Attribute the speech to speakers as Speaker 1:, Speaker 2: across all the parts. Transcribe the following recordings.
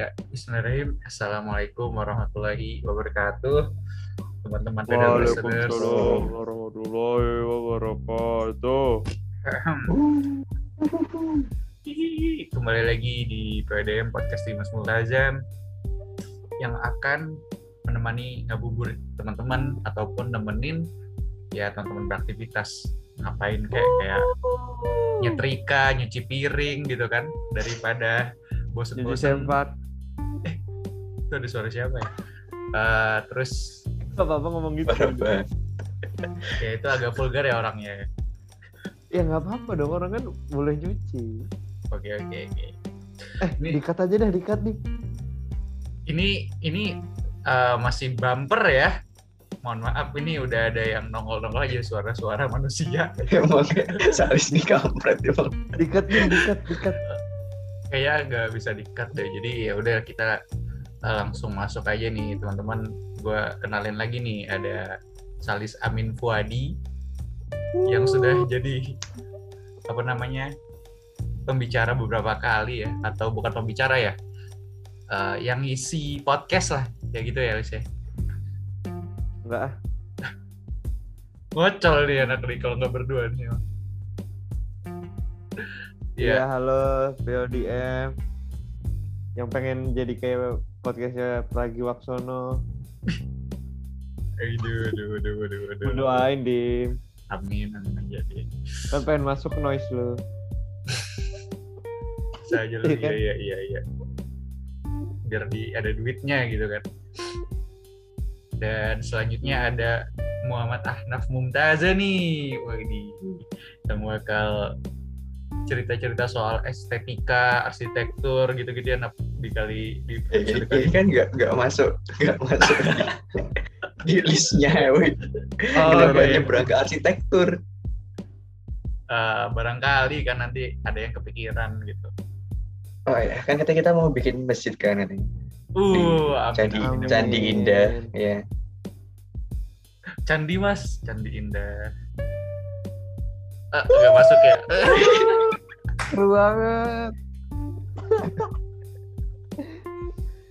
Speaker 1: Ya, Bismillahirrahmanirrahim. Assalamualaikum warahmatullahi wabarakatuh. Teman-teman.
Speaker 2: Waalaikumsalam warahmatullahi wabarakatuh.
Speaker 1: Kembali lagi di PDM Podcast Dimas Multazam yang akan menemani ngabuburit teman-teman ataupun nemenin ya teman-teman beraktivitas ngapain kayak kayak nyetrika, nyuci piring gitu kan daripada bosen-bosen.
Speaker 2: sempat.
Speaker 1: Itu ada suara siapa ya? Eh, terus
Speaker 2: Apa apa ngomong gitu?
Speaker 1: Ya itu agak vulgar ya orangnya.
Speaker 2: Ya nggak apa-apa dong orang kan boleh nyuci.
Speaker 1: Oke oke oke.
Speaker 2: Eh,
Speaker 1: Ini-
Speaker 2: dikat aja dah dikat nih.
Speaker 1: Ini ini eh, masih bumper ya. Mohon maaf ini udah ada yang nongol-nongol aja suara-suara manusia.
Speaker 3: Emang Saris nih kampret emang.
Speaker 2: Dikat nih, dikat, dikat.
Speaker 1: Kayaknya nggak bisa di-cut deh. Jadi ya udah kita langsung masuk aja nih teman-teman. Gua kenalin lagi nih ada Salis Amin Fuadi yang sudah jadi apa namanya pembicara beberapa kali ya atau bukan pembicara ya eh, yang isi podcast lah ya gitu ya Lis ya
Speaker 2: Enggak ah.
Speaker 1: ngocol nih anak nih kalau nggak berdua nih.
Speaker 2: Iya,
Speaker 1: Iya,
Speaker 2: halo PODM. Yang pengen jadi kayak podcastnya Pragi Waksono.
Speaker 1: aduh, aduh, aduh, aduh, aduh.
Speaker 2: Lu doain, Dim.
Speaker 1: Amin, amin jadi.
Speaker 2: Kan pengen masuk noise lu.
Speaker 1: Bisa aja lah,
Speaker 2: Iya
Speaker 1: iya,
Speaker 2: kan?
Speaker 1: iya, iya, iya. Biar di ada duitnya gitu kan. Dan selanjutnya ada Muhammad Ahnaf Mumtaza nih. Wah ini yang bakal cerita-cerita soal estetika, arsitektur gitu-gitu ya dikali di episode
Speaker 3: Ini
Speaker 1: kali.
Speaker 3: kan nggak nggak masuk nggak masuk di, di listnya ya, woi.
Speaker 1: Oh,
Speaker 3: Kenapa
Speaker 1: iya.
Speaker 3: nyebrang ke arsitektur?
Speaker 1: Eh, barangkali kan nanti ada yang kepikiran gitu.
Speaker 3: Oh ya, kan kata kita mau bikin masjid kan nanti.
Speaker 1: Uh, amin,
Speaker 3: Candi
Speaker 1: amin.
Speaker 3: Candi Indah, ya.
Speaker 1: Candi mas, Candi Indah. Ah, nggak masuk ya?
Speaker 2: Seru banget.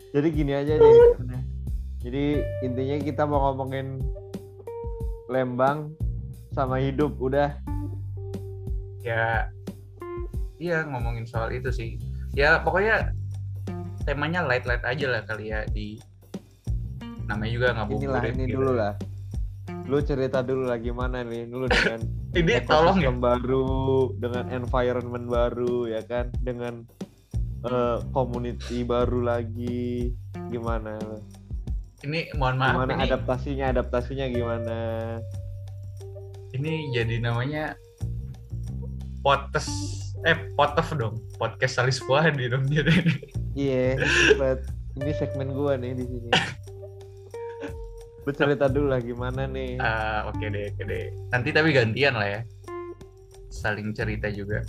Speaker 2: Jadi gini aja nih. Jadi intinya kita mau ngomongin Lembang sama hidup udah.
Speaker 1: ya, iya ngomongin soal itu sih. Ya pokoknya temanya light-light aja lah kali ya di namanya juga
Speaker 2: Inilah
Speaker 1: ngabuburit.
Speaker 2: ini
Speaker 1: gitu.
Speaker 2: dulu lah. Lu cerita dulu lah gimana nih dulu dengan
Speaker 1: Ini tolong ya.
Speaker 2: baru, dengan environment baru ya kan, dengan eh, community baru lagi gimana?
Speaker 1: Ini mohon maaf
Speaker 2: Gimana
Speaker 1: ini,
Speaker 2: adaptasinya? Adaptasinya gimana?
Speaker 1: ini jadi namanya potes eh potef dong podcast Salis Fuadi dong jadi.
Speaker 2: Iya, but ini segmen gua nih di sini. Lu cerita dulu lah gimana nih?
Speaker 1: Ah, oke deh, oke deh. Nanti tapi gantian lah ya. Saling cerita juga.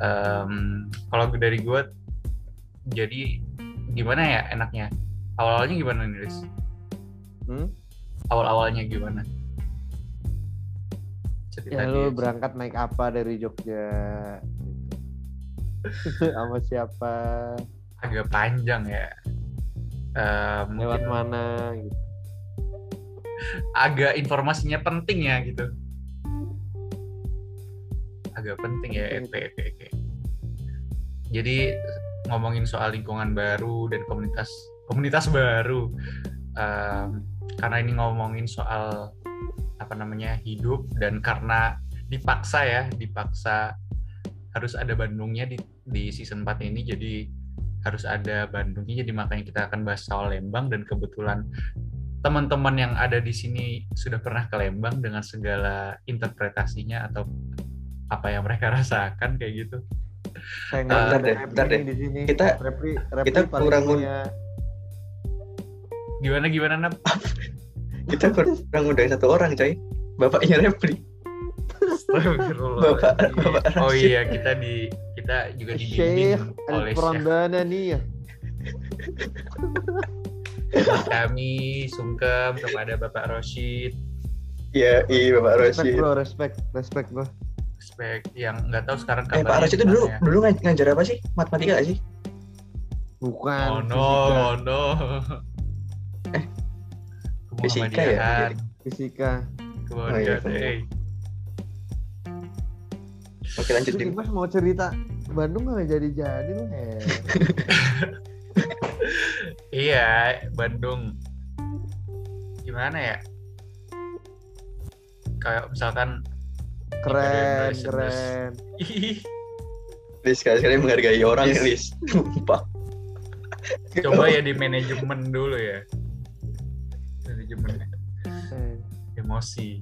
Speaker 1: Em, kalau dari gue, jadi gimana ya enaknya? Awal-awalnya gimana nih, Riz?
Speaker 2: Hmm?
Speaker 1: Awal-awalnya gimana? Cerita
Speaker 2: Ya lu berangkat naik apa dari Jogja? Sama siapa?
Speaker 1: agak panjang ya. Eh,
Speaker 2: Lewat
Speaker 1: mungkin
Speaker 2: mana gitu.
Speaker 1: agak informasinya penting ya gitu. Agak penting ya. Oke, oke, oke. Jadi ngomongin soal lingkungan baru dan komunitas komunitas baru. Em, karena ini ngomongin soal apa namanya hidup dan karena dipaksa ya, dipaksa harus ada Bandungnya di di season 4 ini jadi harus ada Bandungnya jadi makanya kita akan bahas soal Lembang dan kebetulan teman-teman yang ada di sini sudah pernah ke Lembang dengan segala interpretasinya atau apa yang mereka rasakan kayak gitu.
Speaker 2: Saya nggak
Speaker 3: bentar
Speaker 2: ada
Speaker 3: deh, bentar deh.
Speaker 2: di sini.
Speaker 3: Kita-
Speaker 2: Repli, Repli
Speaker 3: kita kurang
Speaker 2: punya
Speaker 1: Gimana gimana Nap?
Speaker 3: Kita kurang udah satu orang, coy. Bapaknya Repli.
Speaker 1: Astagfirullah.
Speaker 3: Bapak Bapak
Speaker 1: Oh
Speaker 3: Rashid.
Speaker 1: iya kita di kita juga dibimbing oleh Syekh
Speaker 2: Al-Purandana nih ya.
Speaker 1: kami sungkem kepada Bapak Roshid
Speaker 3: Iya, iya Bapak
Speaker 2: Respect
Speaker 3: Rashid.
Speaker 2: bro, respect, respect bro.
Speaker 1: Respect yang nggak tahu sekarang
Speaker 3: Eh Pak
Speaker 1: kabarnya
Speaker 3: Rashid itu dulu
Speaker 1: ya.
Speaker 3: dulu ngaj- ngajar apa sih? Matematika gak sih?
Speaker 2: Bukan.
Speaker 1: oh no,
Speaker 2: fisika.
Speaker 1: oh no.
Speaker 3: Eh, fisika ya?
Speaker 2: Fisika.
Speaker 1: keluarga
Speaker 3: Oh, iya,
Speaker 1: deh.
Speaker 3: Oke lanjut
Speaker 2: Terus
Speaker 3: Dim.
Speaker 2: Dimas mau cerita Bandung nggak jadi-jadi lu hebat.
Speaker 1: Iya, Bandung. Gimana ya? Kayak misalkan
Speaker 2: Keren, keren.
Speaker 3: Lis sekali-sekali menghargai orang ya Lis. Sumpah.
Speaker 1: coba ya di manajemen dulu ya. Manajemen
Speaker 2: Eh,
Speaker 1: emosi.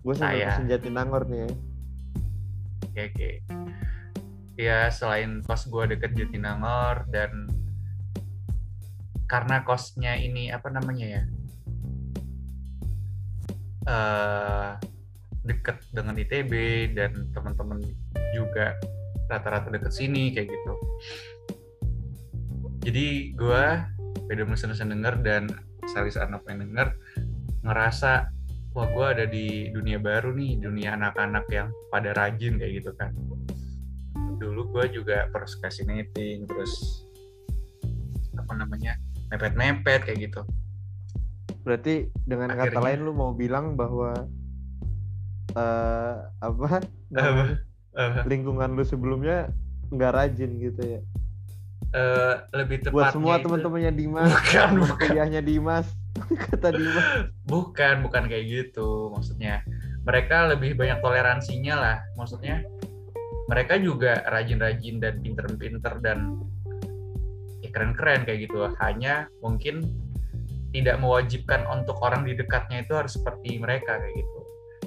Speaker 2: gue sampai
Speaker 1: Saya.
Speaker 2: pesen Jatinangor nih ya.
Speaker 1: Oke, oke. Ya, selain kos gue deket Jatinangor dan karena kosnya ini apa namanya ya? eh deket dengan ITB dan teman-teman juga rata-rata deket sini kayak gitu. Jadi gue beda mesen denger dan Salis Arnab yang denger ngerasa wah gue ada di dunia baru nih dunia anak-anak yang pada rajin kayak gitu kan dulu gue juga procrastinating terus apa namanya mepet-mepet kayak gitu
Speaker 2: Berarti dengan kata
Speaker 1: Akhirnya.
Speaker 2: lain lu mau bilang bahwa eh apa
Speaker 1: Eh,
Speaker 2: lingkungan lu sebelumnya nggak rajin gitu ya.
Speaker 1: eh, lebih tepatnya
Speaker 2: Buat semua teman-temannya Dimas,
Speaker 1: bukan bukan.
Speaker 2: kuliahnya Dimas, kata Dimas.
Speaker 1: bukan bukan kayak gitu maksudnya. Mereka lebih banyak toleransinya lah maksudnya. Mereka juga rajin-rajin dan pinter-pinter dan ya keren-keren kayak gitu. Hanya mungkin tidak mewajibkan untuk orang di dekatnya itu harus seperti mereka kayak gitu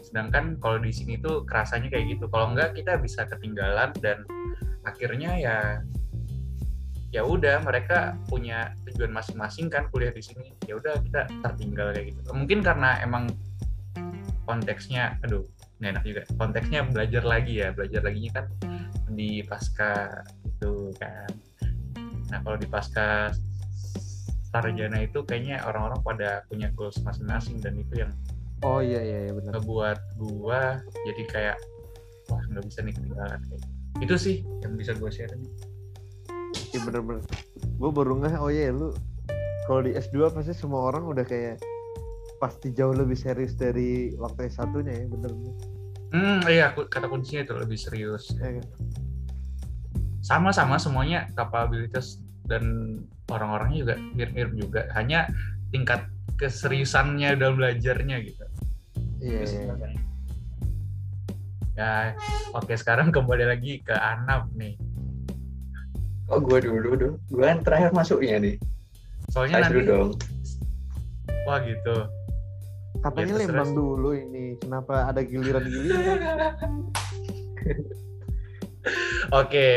Speaker 1: sedangkan kalau di sini tuh kerasanya kayak gitu. Kalau enggak kita bisa ketinggalan dan akhirnya ya ya udah mereka punya tujuan masing-masing kan kuliah di sini. Ya udah kita tertinggal kayak gitu. Mungkin karena emang konteksnya aduh nggak enak juga. Konteksnya belajar lagi ya. Belajar laginya kan di pasca itu kan. Nah kalau di pasca sarjana itu kayaknya orang-orang pada punya goals masing-masing dan itu yang
Speaker 2: Oh iya iya, iya benar.
Speaker 1: ngebuat gua jadi kayak wah nggak bisa nih ketinggalan kayak itu sih yang bisa gue share nih
Speaker 2: Iya bener-bener. Gue baru ngeh, oh iya lu kalau di S2 pasti semua orang udah kayak pasti jauh lebih serius dari waktu S1-nya ya, bener
Speaker 1: hmm iya kata kuncinya itu lebih serius
Speaker 2: Ya, kan?
Speaker 1: sama-sama semuanya kapabilitas dan orang-orangnya juga mirip-mirip juga hanya tingkat keseriusannya dalam belajarnya gitu
Speaker 2: Iya,
Speaker 1: sih
Speaker 2: iya.
Speaker 1: ya oke sekarang kembali lagi ke Anap nih
Speaker 3: Kok gue dulu dong? Gue kan terakhir masuknya nih.
Speaker 1: soalnya
Speaker 3: Saya dulu
Speaker 1: nanti
Speaker 3: dong.
Speaker 1: wah gitu
Speaker 2: Katanya
Speaker 1: Ya,
Speaker 2: Lembang dulu ini, kenapa ada giliran-giliran?
Speaker 1: oke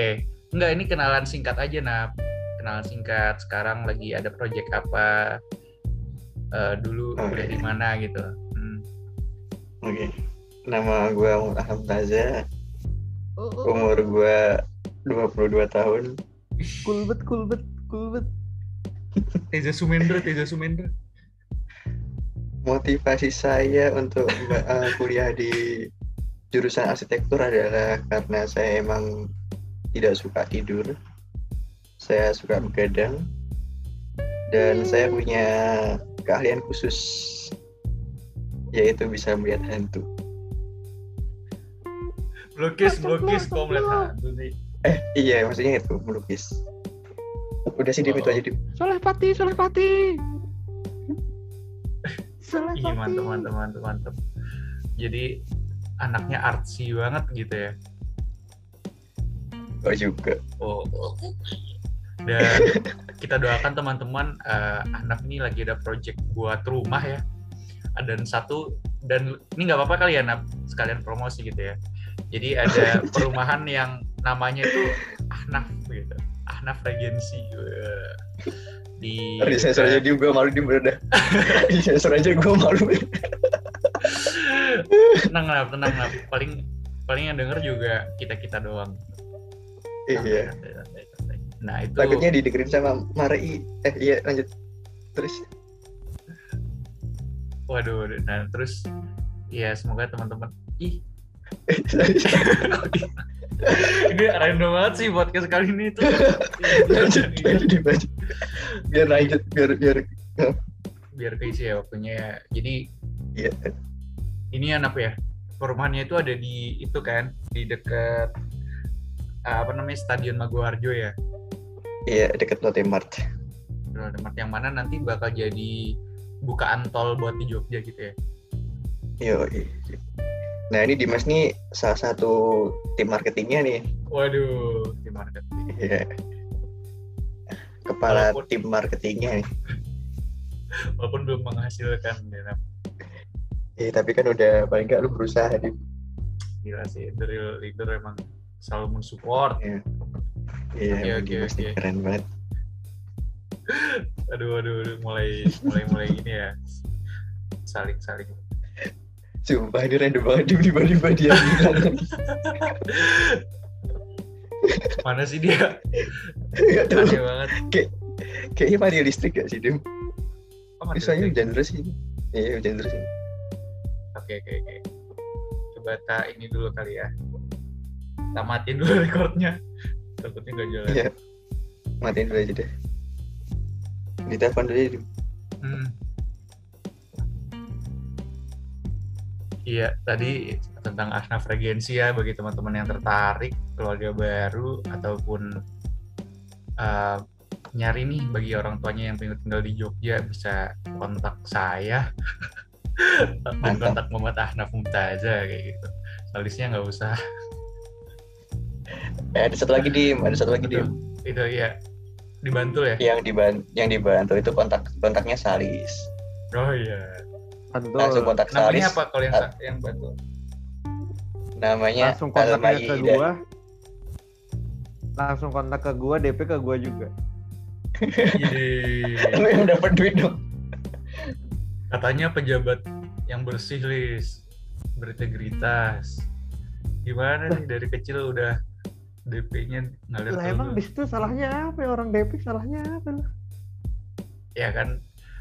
Speaker 1: enggak ini kenalan singkat aja Nap kenalan singkat sekarang lagi ada project apa Eh, dulu
Speaker 3: Oke.
Speaker 1: kuliah di mana gitu
Speaker 3: Oke. Nama gue Ahmad Taza.
Speaker 2: Oh, oh,
Speaker 3: Umur gue 22 tahun.
Speaker 2: kulbet, kulbet, kulbet.
Speaker 1: Teza Sumendra Teza Sumendra
Speaker 3: Motivasi saya untuk uh, kuliah di jurusan arsitektur adalah karena saya emang tidak suka tidur. Saya suka begadang. Dan saya punya keahlian khusus yaitu bisa melihat hantu.
Speaker 1: Melukis, melukis, kok melihat hantu sih.
Speaker 3: Eh, iya maksudnya itu melukis. Udah sih Dim, itu
Speaker 1: Oh.
Speaker 3: aja Dim.
Speaker 2: Soleh Pati, Soleh Pati. Soleh
Speaker 1: Ih, mantep, mantep, mantep, mantep. Jadi anaknya artsy banget gitu ya.
Speaker 3: Oh juga.
Speaker 1: Oh. Dan kita doakan teman-teman eh, anak ini lagi ada project buat rumah ya. Dan satu dan ini nggak apa-apa kali ya Nap, sekalian promosi gitu ya. Jadi ada perumahan yang namanya itu Ahnaf gitu. Ahnaf Regency. Di
Speaker 3: Di sensor aja gue malu. Di sensor aja gue malu.
Speaker 1: tenang Nap, tenang Nap. Paling paling yang denger juga kita-kita doang.
Speaker 3: Iya.
Speaker 1: Nah, itu
Speaker 3: Takutnya didengerin sama Mari. Eh iya lanjut. Terus
Speaker 1: waduh. Nah, terus ya semoga teman-teman ih. Ini random banget sih podcast kali ini tuh.
Speaker 3: Lanjut lanjut dibaca biar lanjut biar biar
Speaker 1: biar keisi ya waktunya ya. Jadi
Speaker 3: Iya.
Speaker 1: ini apa ya. Perumahannya itu ada di itu kan di dekat eh, apa namanya Stadion Maguwarjo ya?
Speaker 3: Iya deket Lotte Mart.
Speaker 1: Ada tempat yang mana nanti bakal jadi bukaan tol buat di Jogja gitu ya
Speaker 3: Yo, nah ini Dimas nih salah satu tim marketingnya nih
Speaker 1: waduh di marketing
Speaker 3: Iya. kepala
Speaker 1: Walaupun-
Speaker 3: tim marketingnya nih
Speaker 1: walaupun belum menghasilkan ya.
Speaker 3: Iya, tapi kan udah paling nggak lu berusaha di
Speaker 1: gila sih the real leader emang selalu mensupport
Speaker 3: Iya,
Speaker 1: Oke,
Speaker 3: iya
Speaker 1: oke,
Speaker 3: Dimas nih
Speaker 1: oke.
Speaker 3: keren banget.
Speaker 1: aduh aduh, aduh mulai mulai mulai ini ya saling saling
Speaker 3: Sumpah ini random banget tiba-tiba dia bilang.
Speaker 1: mana sih dia
Speaker 3: Nggak tahu.
Speaker 1: aneh banget
Speaker 3: Kayaknya mati listrik gak sih, Dim?
Speaker 1: oh,
Speaker 3: Misalnya
Speaker 1: sih?
Speaker 3: hujan terus ini. Iya, hujan terus ini.
Speaker 1: oke oke oke coba tak ini dulu kali ya tak matiin dulu recordnya takutnya gak jalan
Speaker 3: Iya. Matiin dulu aja deh. Ditelepon dulu ya, Dim.
Speaker 1: Hmm. Iya, tadi tentang Asnaf Regency ya bagi teman-teman yang tertarik keluarga baru ataupun uh, nyari nih bagi orang tuanya yang pengen tinggal di Jogja bisa kontak saya dan kontak Muhammad Ahnaf Mumtaza kayak gitu. Salisnya nggak usah.
Speaker 3: Eh, ada satu lagi, Dim. Ada satu lagi, Dim.
Speaker 1: Itu ya dibantu ya.
Speaker 3: Yang diban yang dibantu itu kontak kontaknya Salis.
Speaker 1: Oh iya.
Speaker 2: Mantul.
Speaker 3: Langsung kontak Salis.
Speaker 1: Namanya apa kalau yang
Speaker 3: Ah.
Speaker 1: yang bantu?
Speaker 3: Namanya
Speaker 2: langsung kontaknya ke gua langsung kontak ke gua DP ke gua juga.
Speaker 3: Lu yang dapat duit dong.
Speaker 1: Katanya pejabat yang bersih, Lis. Berintegritas. Gimana nih dari kecil udah DP-nya ngalir
Speaker 2: lah
Speaker 1: ke
Speaker 2: emang
Speaker 1: lu?
Speaker 2: di situ salahnya apa ya orang DP salahnya apa lah
Speaker 1: Ya kan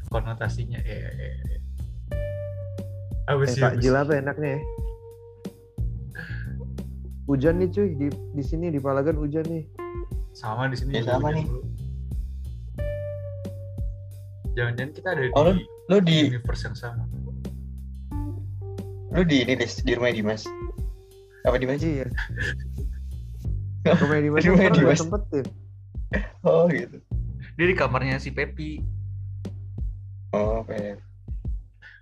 Speaker 1: konotasinya ya. ya, ya. Apa
Speaker 2: eh? Pak
Speaker 1: apa
Speaker 2: Jil
Speaker 1: sih?
Speaker 2: apa enaknya ya hujan nih cuy di di sini di Palagan hujan nih
Speaker 1: Sama di sini.
Speaker 3: Ya, sama nih.
Speaker 1: Jangan-jangan kita ada
Speaker 3: Oh,
Speaker 1: di
Speaker 3: Lu di
Speaker 1: universe yang sama.
Speaker 3: lu di ini Dis, di rumah Dimas. Apa Dimas?
Speaker 2: iya Komedi Mas
Speaker 3: Komedi
Speaker 2: sekarang gak
Speaker 3: Mas.
Speaker 2: sempetin
Speaker 3: Oh gitu.
Speaker 1: Dia di kamarnya si Pepi.
Speaker 3: Oh, kayak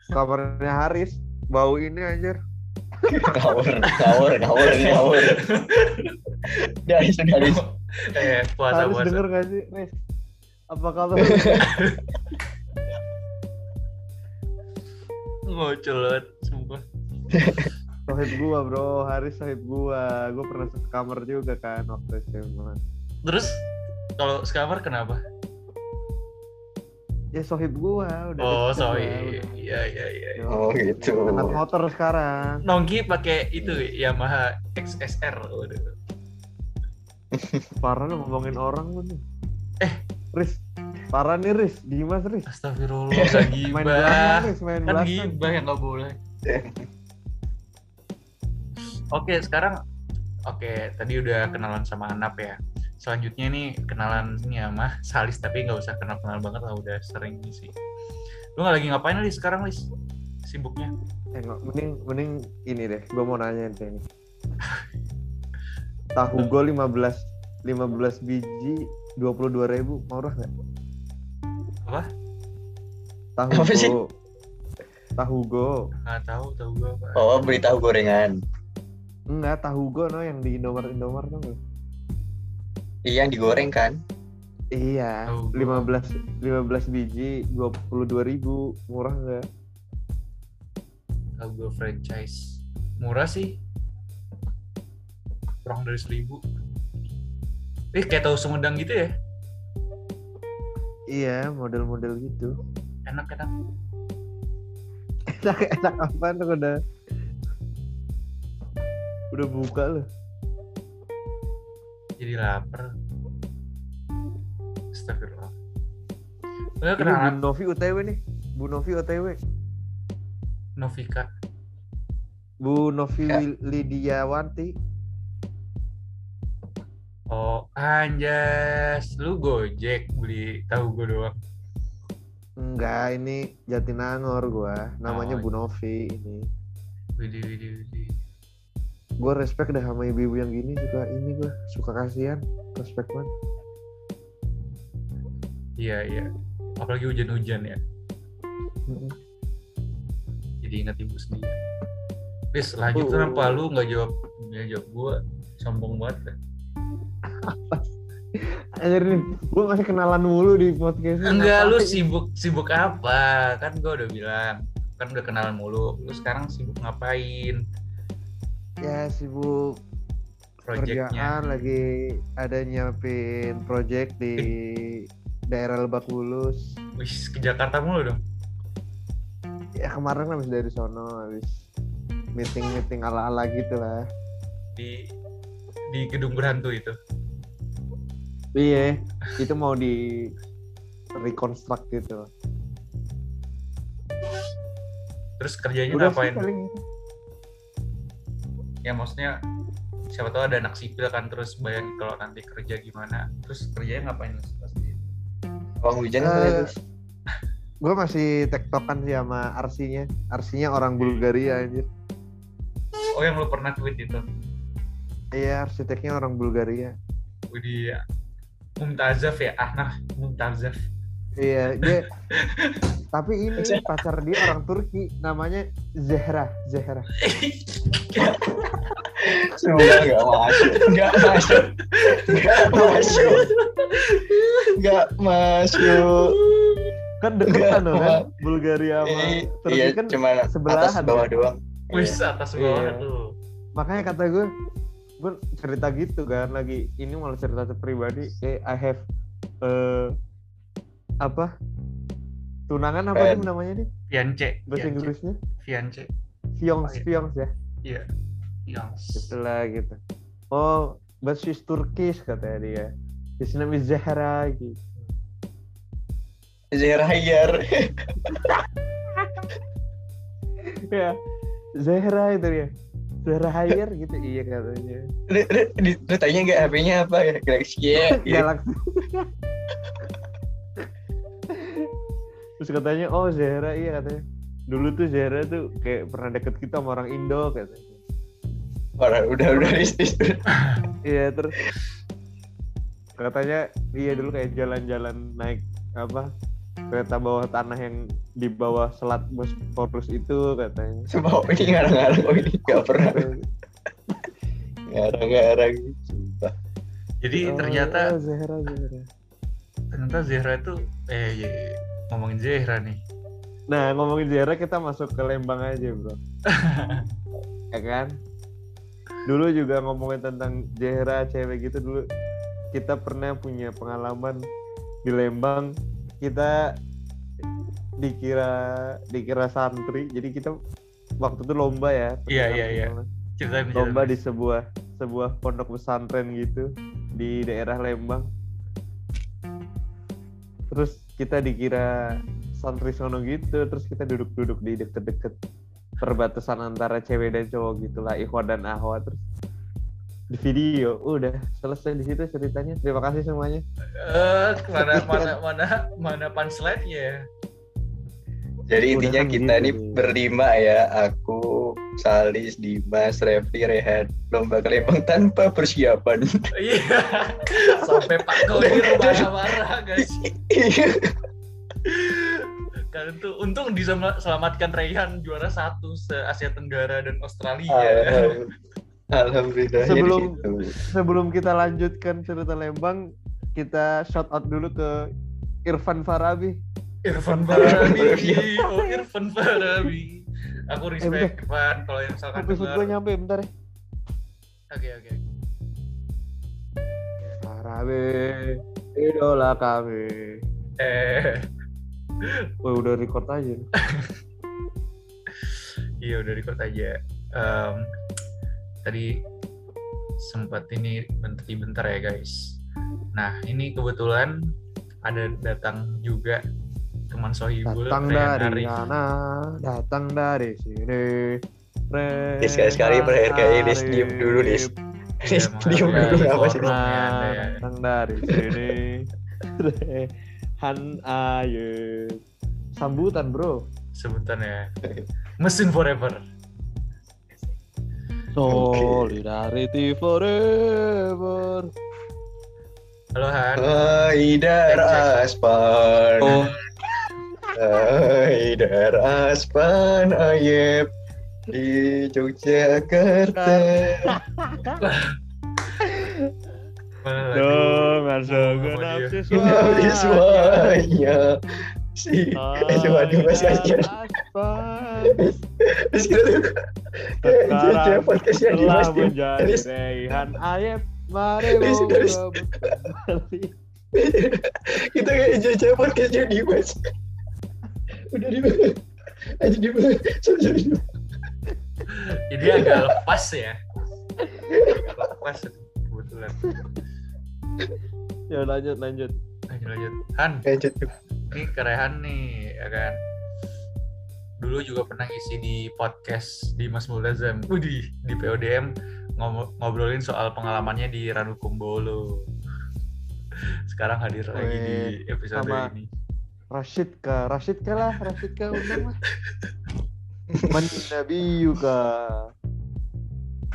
Speaker 2: kamarnya Haris bau ini anjir
Speaker 3: ngawur, ngawur, ngawur, ngawur. Udah, Dis, udah, Dis.
Speaker 1: eh, puasa
Speaker 2: Haris
Speaker 1: puasa.
Speaker 2: denger gak sih Res apa kabar
Speaker 1: Ngocol banget, sumpah.
Speaker 2: Sohib gua bro, Haris sohib gua Gua pernah sekamar juga kan waktu SMA
Speaker 1: Terus kalau sekamar kenapa?
Speaker 2: Ya sohib gua udah
Speaker 1: Oh,
Speaker 2: udah.
Speaker 1: Iya, iya, iya. iya.
Speaker 3: Oh gitu.
Speaker 2: Anak motor sekarang
Speaker 1: Nongki pakai itu Yamaha XSR. Waduh.
Speaker 2: Parah lu ngomongin orang lu nih
Speaker 1: Eh.
Speaker 2: Riz Parah nih Riz Dimas Riz
Speaker 1: Astagfirullah, gak
Speaker 2: Main
Speaker 1: gibah.
Speaker 2: belakang Riz Main
Speaker 1: Kan
Speaker 2: belakang
Speaker 1: gibah yang gak boleh. Oke, sekarang oke, tadi udah kenalan sama Anap ya. Selanjutnya nih kenalan ini sama Salis tapi nggak usah kenal-kenal banget lah udah sering sih. Lu nggak lagi ngapain Lis sekarang Lis? Sibuknya?
Speaker 2: Eh, nggak, mending mending ini deh, gue mau nanya deh ini. Tahu gue 15 15 biji 22.000 ribu murah nggak?
Speaker 1: Apa?
Speaker 2: Tahu
Speaker 3: Apa sih?
Speaker 2: Tahu go.
Speaker 1: Nggak tahu, tahu apa.
Speaker 3: Oh, beli tahu gorengan.
Speaker 2: Enggak, tahu go no yang di Indomaret Indomaret tuh.
Speaker 3: Iya, yang digoreng kan?
Speaker 2: Iya,
Speaker 1: Tahu go.
Speaker 2: 15 15 biji 22.000 ribu murah nggak?
Speaker 1: Tahu gua franchise. Murah sih. Kurang dari seribu. Eh kayak tahu Sumedang gitu ya?
Speaker 2: Iya, model-model gitu.
Speaker 1: Enak enak.
Speaker 2: Enak enak apaan tuh udah udah buka loh.
Speaker 1: Jadi lapar. Astagfirullah. Lu
Speaker 2: Ini
Speaker 1: kenalan
Speaker 2: Bu Novi UTW nih. Bu Novi OTW.
Speaker 1: Novika.
Speaker 2: Bu Novi
Speaker 3: Ya.
Speaker 2: Lidiawanti.
Speaker 1: Oh, anjas. Lu Gojek beli tahu gue doang.
Speaker 2: Enggak, ini Jatinangor gua. Namanya
Speaker 1: Oh,
Speaker 2: Bu Novi ini.
Speaker 1: Widih, widih, widih.
Speaker 2: Gue respect deh sama ibu-ibu yang gini juga ini gua suka kasihan. Respect banget.
Speaker 1: Iya, iya. Apalagi hujan-hujan ya.
Speaker 2: Mm-mm.
Speaker 1: Jadi ingat ibu sendiri. Bis, lanjut
Speaker 2: Oh.
Speaker 1: kenapa lu nggak jawab nggak jawab gue? Sombong banget. kan?
Speaker 2: Anjir nih, gue masih kenalan mulu di podcast ini.
Speaker 1: Enggak, lu sibuk sibuk apa? Kan gue udah bilang, kan udah kenalan mulu. Lu sekarang sibuk ngapain?
Speaker 2: Ya sibuk
Speaker 1: Projectnya.
Speaker 2: kerjaan lagi ada nyiapin project di daerah Lebak Bulus.
Speaker 1: Wih, ke Jakarta mulu dong.
Speaker 2: Ya kemarin habis dari sono habis meeting-meeting ala-ala gitu lah.
Speaker 1: Di di gedung berhantu itu.
Speaker 2: Iya, itu mau di reconstruct gitu.
Speaker 1: Terus kerjanya
Speaker 2: Udah
Speaker 1: ngapain?
Speaker 2: sih paling.
Speaker 1: Ya maksudnya siapa tahu ada anak sipil kan terus bayangin kalau nanti kerja gimana. Terus kerjanya ngapain pasti?
Speaker 3: Bang hujan
Speaker 2: Eh,
Speaker 3: kali itu.
Speaker 2: Gue masih tektokan sih sama arsinya. Arsinya orang Bulgaria anjir.
Speaker 1: Oh yang lu pernah tweet itu.
Speaker 2: Iya, arsiteknya orang Bulgaria.
Speaker 1: Widih ya. Mumtazaf ya, ah nah Mumtazaf.
Speaker 2: Iya, dia tapi ini pacar dia orang Turki, namanya Zehra, Zehra.
Speaker 3: Semoga nggak masuk. Nggak masuk. Nggak masuk. Nggak masuk.
Speaker 2: Kan deketan
Speaker 3: Enggak,
Speaker 2: loh kan, Bulgaria sama
Speaker 3: Eh,
Speaker 2: Turki
Speaker 3: Iya,
Speaker 2: kan
Speaker 3: cuma atas
Speaker 2: sebelahan
Speaker 3: bawah
Speaker 2: ya.
Speaker 3: doang.
Speaker 1: Wis atas bawah
Speaker 2: Iya.
Speaker 1: tuh.
Speaker 2: makanya kata gue gue cerita gitu kan lagi ini malah cerita pribadi eh I have eh apa tunangan apa nih namanya nih
Speaker 1: Fiance.
Speaker 2: bahasa
Speaker 1: Fiance.
Speaker 2: Inggrisnya
Speaker 1: Fiance.
Speaker 2: fions
Speaker 1: Oh, iya.
Speaker 2: fions ya
Speaker 1: Iya. Yang
Speaker 2: itulah gitu oh but she's Turkish katanya dia his name is Zahra gitu
Speaker 3: Zerayar.
Speaker 2: ya Zahra itu dia Zahra Hayar gitu iya katanya
Speaker 3: Lu, tanya nggak HP-nya apa ya? Galaxy ya.
Speaker 2: Galaxy terus katanya oh Zahra iya katanya dulu tuh Zahra tuh kayak pernah deket kita sama orang Indo katanya
Speaker 3: Orang udah udah istis.
Speaker 2: iya terus katanya iya dulu kayak jalan-jalan naik apa kereta bawah tanah yang di bawah selat Bosporus itu katanya
Speaker 3: Sumpah ini ngarang-ngarang oh ini nggak pernah ngarang-ngarang. Sumpah.
Speaker 1: Jadi
Speaker 2: Oh,
Speaker 1: ternyata
Speaker 2: Zahra Zahra
Speaker 1: ternyata Zehra itu eh iya, iya. Ngomongin Zehra nih.
Speaker 2: nah ngomongin Zahra kita masuk ke Lembang aja bro. Ya kan? Dulu juga ngomongin tentang Zahra cewek gitu dulu kita pernah punya pengalaman di Lembang. Kita dikira dikira santri jadi kita waktu itu lomba ya
Speaker 1: Iya, iya, iya.
Speaker 2: lomba di sebuah sebuah pondok pesantren gitu di daerah Lembang. Terus kita dikira santri sono gitu terus kita duduk-duduk di deket-deket perbatasan antara cewek dan cowok gitulah Ikhwan dan Ahwa terus di video udah selesai di situ ceritanya terima kasih semuanya
Speaker 1: Eh, mana mana mana mana punchline-nya?
Speaker 3: Jadi
Speaker 2: Udah
Speaker 3: intinya
Speaker 2: kan
Speaker 3: kita
Speaker 2: gitu
Speaker 3: nih
Speaker 2: nih.
Speaker 3: berlima ya, aku, Salis, Dimas, Refli, Rehan, lomba ke Lembang tanpa persiapan.
Speaker 1: Iya. Sampai Pak Kodi marah-marah guys. Kalian tuh untung diselamatkan Rayhan juara satu se Asia Tenggara dan Australia.
Speaker 3: Alhamdulillah. Alhamdulillah.
Speaker 2: Sebelum sebelum kita lanjutkan cerita Lembang kita shout out dulu ke Irfan Farabi
Speaker 1: Irfan. Farabi. Oh, Irfan Farabi. Aku respect Irfan kalau yang misalkan
Speaker 2: episode gue
Speaker 1: dengar.
Speaker 2: nyampe bentar ya
Speaker 1: Oke oke.
Speaker 2: Farabi idola kami
Speaker 1: Eh,
Speaker 2: Woi udah record aja
Speaker 1: iya udah record aja. Em, tadi sempat ini bentar-bentar ya guys. Nah ini kebetulan ada datang juga teman Sohibul
Speaker 2: Datang dari sana, datang dari sini.
Speaker 3: Ini sekali-sekali per kayak Lis, diem dulu, Lis. Lis,
Speaker 1: Iya,
Speaker 3: diem
Speaker 1: makanya
Speaker 3: dulu apa sih?
Speaker 1: ya, Anda ya.
Speaker 2: datang dari sini. Han ayo. Sambutan bro.
Speaker 1: Sebutan ya. Mesin forever.
Speaker 2: Solidarity forever.
Speaker 1: Halo Han.
Speaker 3: Haidar Aspan.
Speaker 2: Oh.
Speaker 3: Haidar Aspan Ayep di Yogyakarta.
Speaker 2: Dong, masuk nafsu
Speaker 3: Di semuanya. Si, eh waduh masih kasihan. Terus kita tuh kayak podcast yang Dimas
Speaker 2: menjadi Rehan Ayep. Mari mau
Speaker 3: kita kayak JJ podcast yang Dimas. Udah di aja di sorry sorry
Speaker 1: Jadi agak lepas ya. Lepas kebetulan.
Speaker 2: Ya lanjut lanjut.
Speaker 1: Lanjut lanjut. Han,
Speaker 3: lanjut
Speaker 1: ini kerehan nih, ya kan. Dulu juga pernah ngisi di podcast di Mas Mulazam. Widih, di PODM ngobrolin soal pengalamannya di Ranu Kumbolo. Sekarang hadir lagi di episode
Speaker 2: sama-
Speaker 1: ini.
Speaker 2: Rashid ka, Rashid ka lah, Rashid ka undang lah. Man nabiyuka.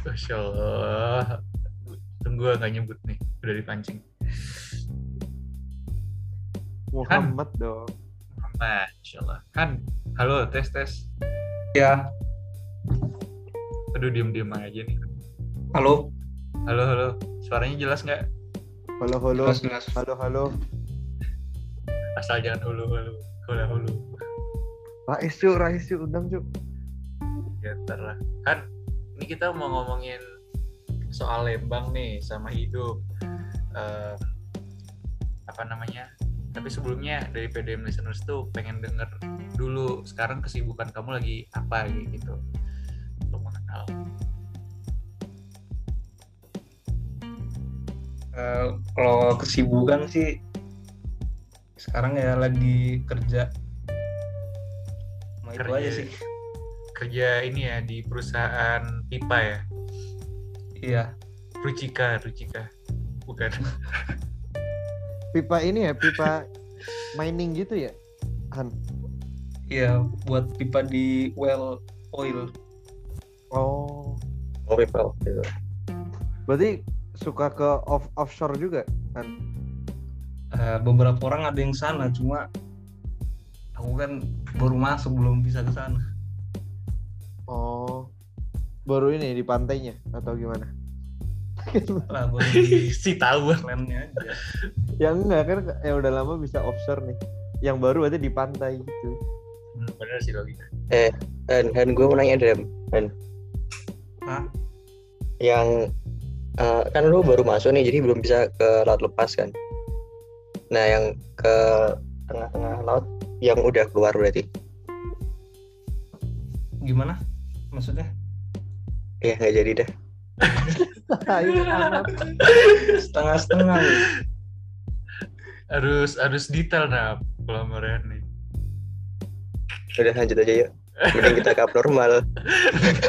Speaker 1: Masya Allah. Tunggu nggak nyebut nih, udah dipancing.
Speaker 2: Muhammad dong.
Speaker 1: Masya Allah. Han, halo, tes tes.
Speaker 4: Ya,
Speaker 1: Aduh, diem-diem aja nih.
Speaker 4: halo.
Speaker 1: Halo, halo. Suaranya jelas nggak?
Speaker 2: Halo halo.
Speaker 4: Jelas, jelas.
Speaker 2: Halo halo.
Speaker 1: Asal jangan hulu, hulu. Hulu, hulu.
Speaker 2: Rais cu, Rais cu, undang cu.
Speaker 1: Ya, ntar lah. Han, ini kita mau ngomongin soal Lembang nih, sama hidup. Eh, apa namanya? Tapi sebelumnya dari PDM listeners tuh pengen denger dulu sekarang kesibukan kamu lagi apa gitu. Untuk mengenal.
Speaker 4: Eh, kalau kesibukan sih sekarang ya lagi kerja. Itu
Speaker 1: Kerja.
Speaker 4: aja sih.
Speaker 1: Kerja ini ya di perusahaan pipa ya.
Speaker 4: Iya.
Speaker 1: Rucika, Rucika. Bukan.
Speaker 2: Pipa ini ya, pipa mining gitu ya? Han.
Speaker 4: Iya, buat pipa di well oil.
Speaker 2: Oh.
Speaker 3: oh PayPal gitu.
Speaker 2: Berarti suka ke off offshore juga, Han?
Speaker 4: Eh, beberapa orang ada yang sana, cuma aku kan baru masuk belum bisa ke sana.
Speaker 2: Oh. Baru ini di pantainya atau gimana?
Speaker 4: Lah baru di
Speaker 1: si tahu.
Speaker 4: plannya aja.
Speaker 2: ya enggak kan ya udah lama bisa offshore nih. Yang baru berarti di pantai gitu.
Speaker 1: Hmm, bener sih logika.
Speaker 3: Dan dan gue mau nanya Dam, Dan.
Speaker 4: Hah?
Speaker 3: Yang eh, kan lu baru masuk nih, jadi belum bisa ke laut lepas kan. Nah, yang ke tengah-tengah laut yang udah keluar berarti.
Speaker 4: Gimana? Maksudnya?
Speaker 3: Ya nggak jadi dah.
Speaker 4: Setengah-setengah.
Speaker 1: Harus harus detail nah pelamaran nih.
Speaker 3: Udah lanjut aja yuk. Mending kita ke abnormal.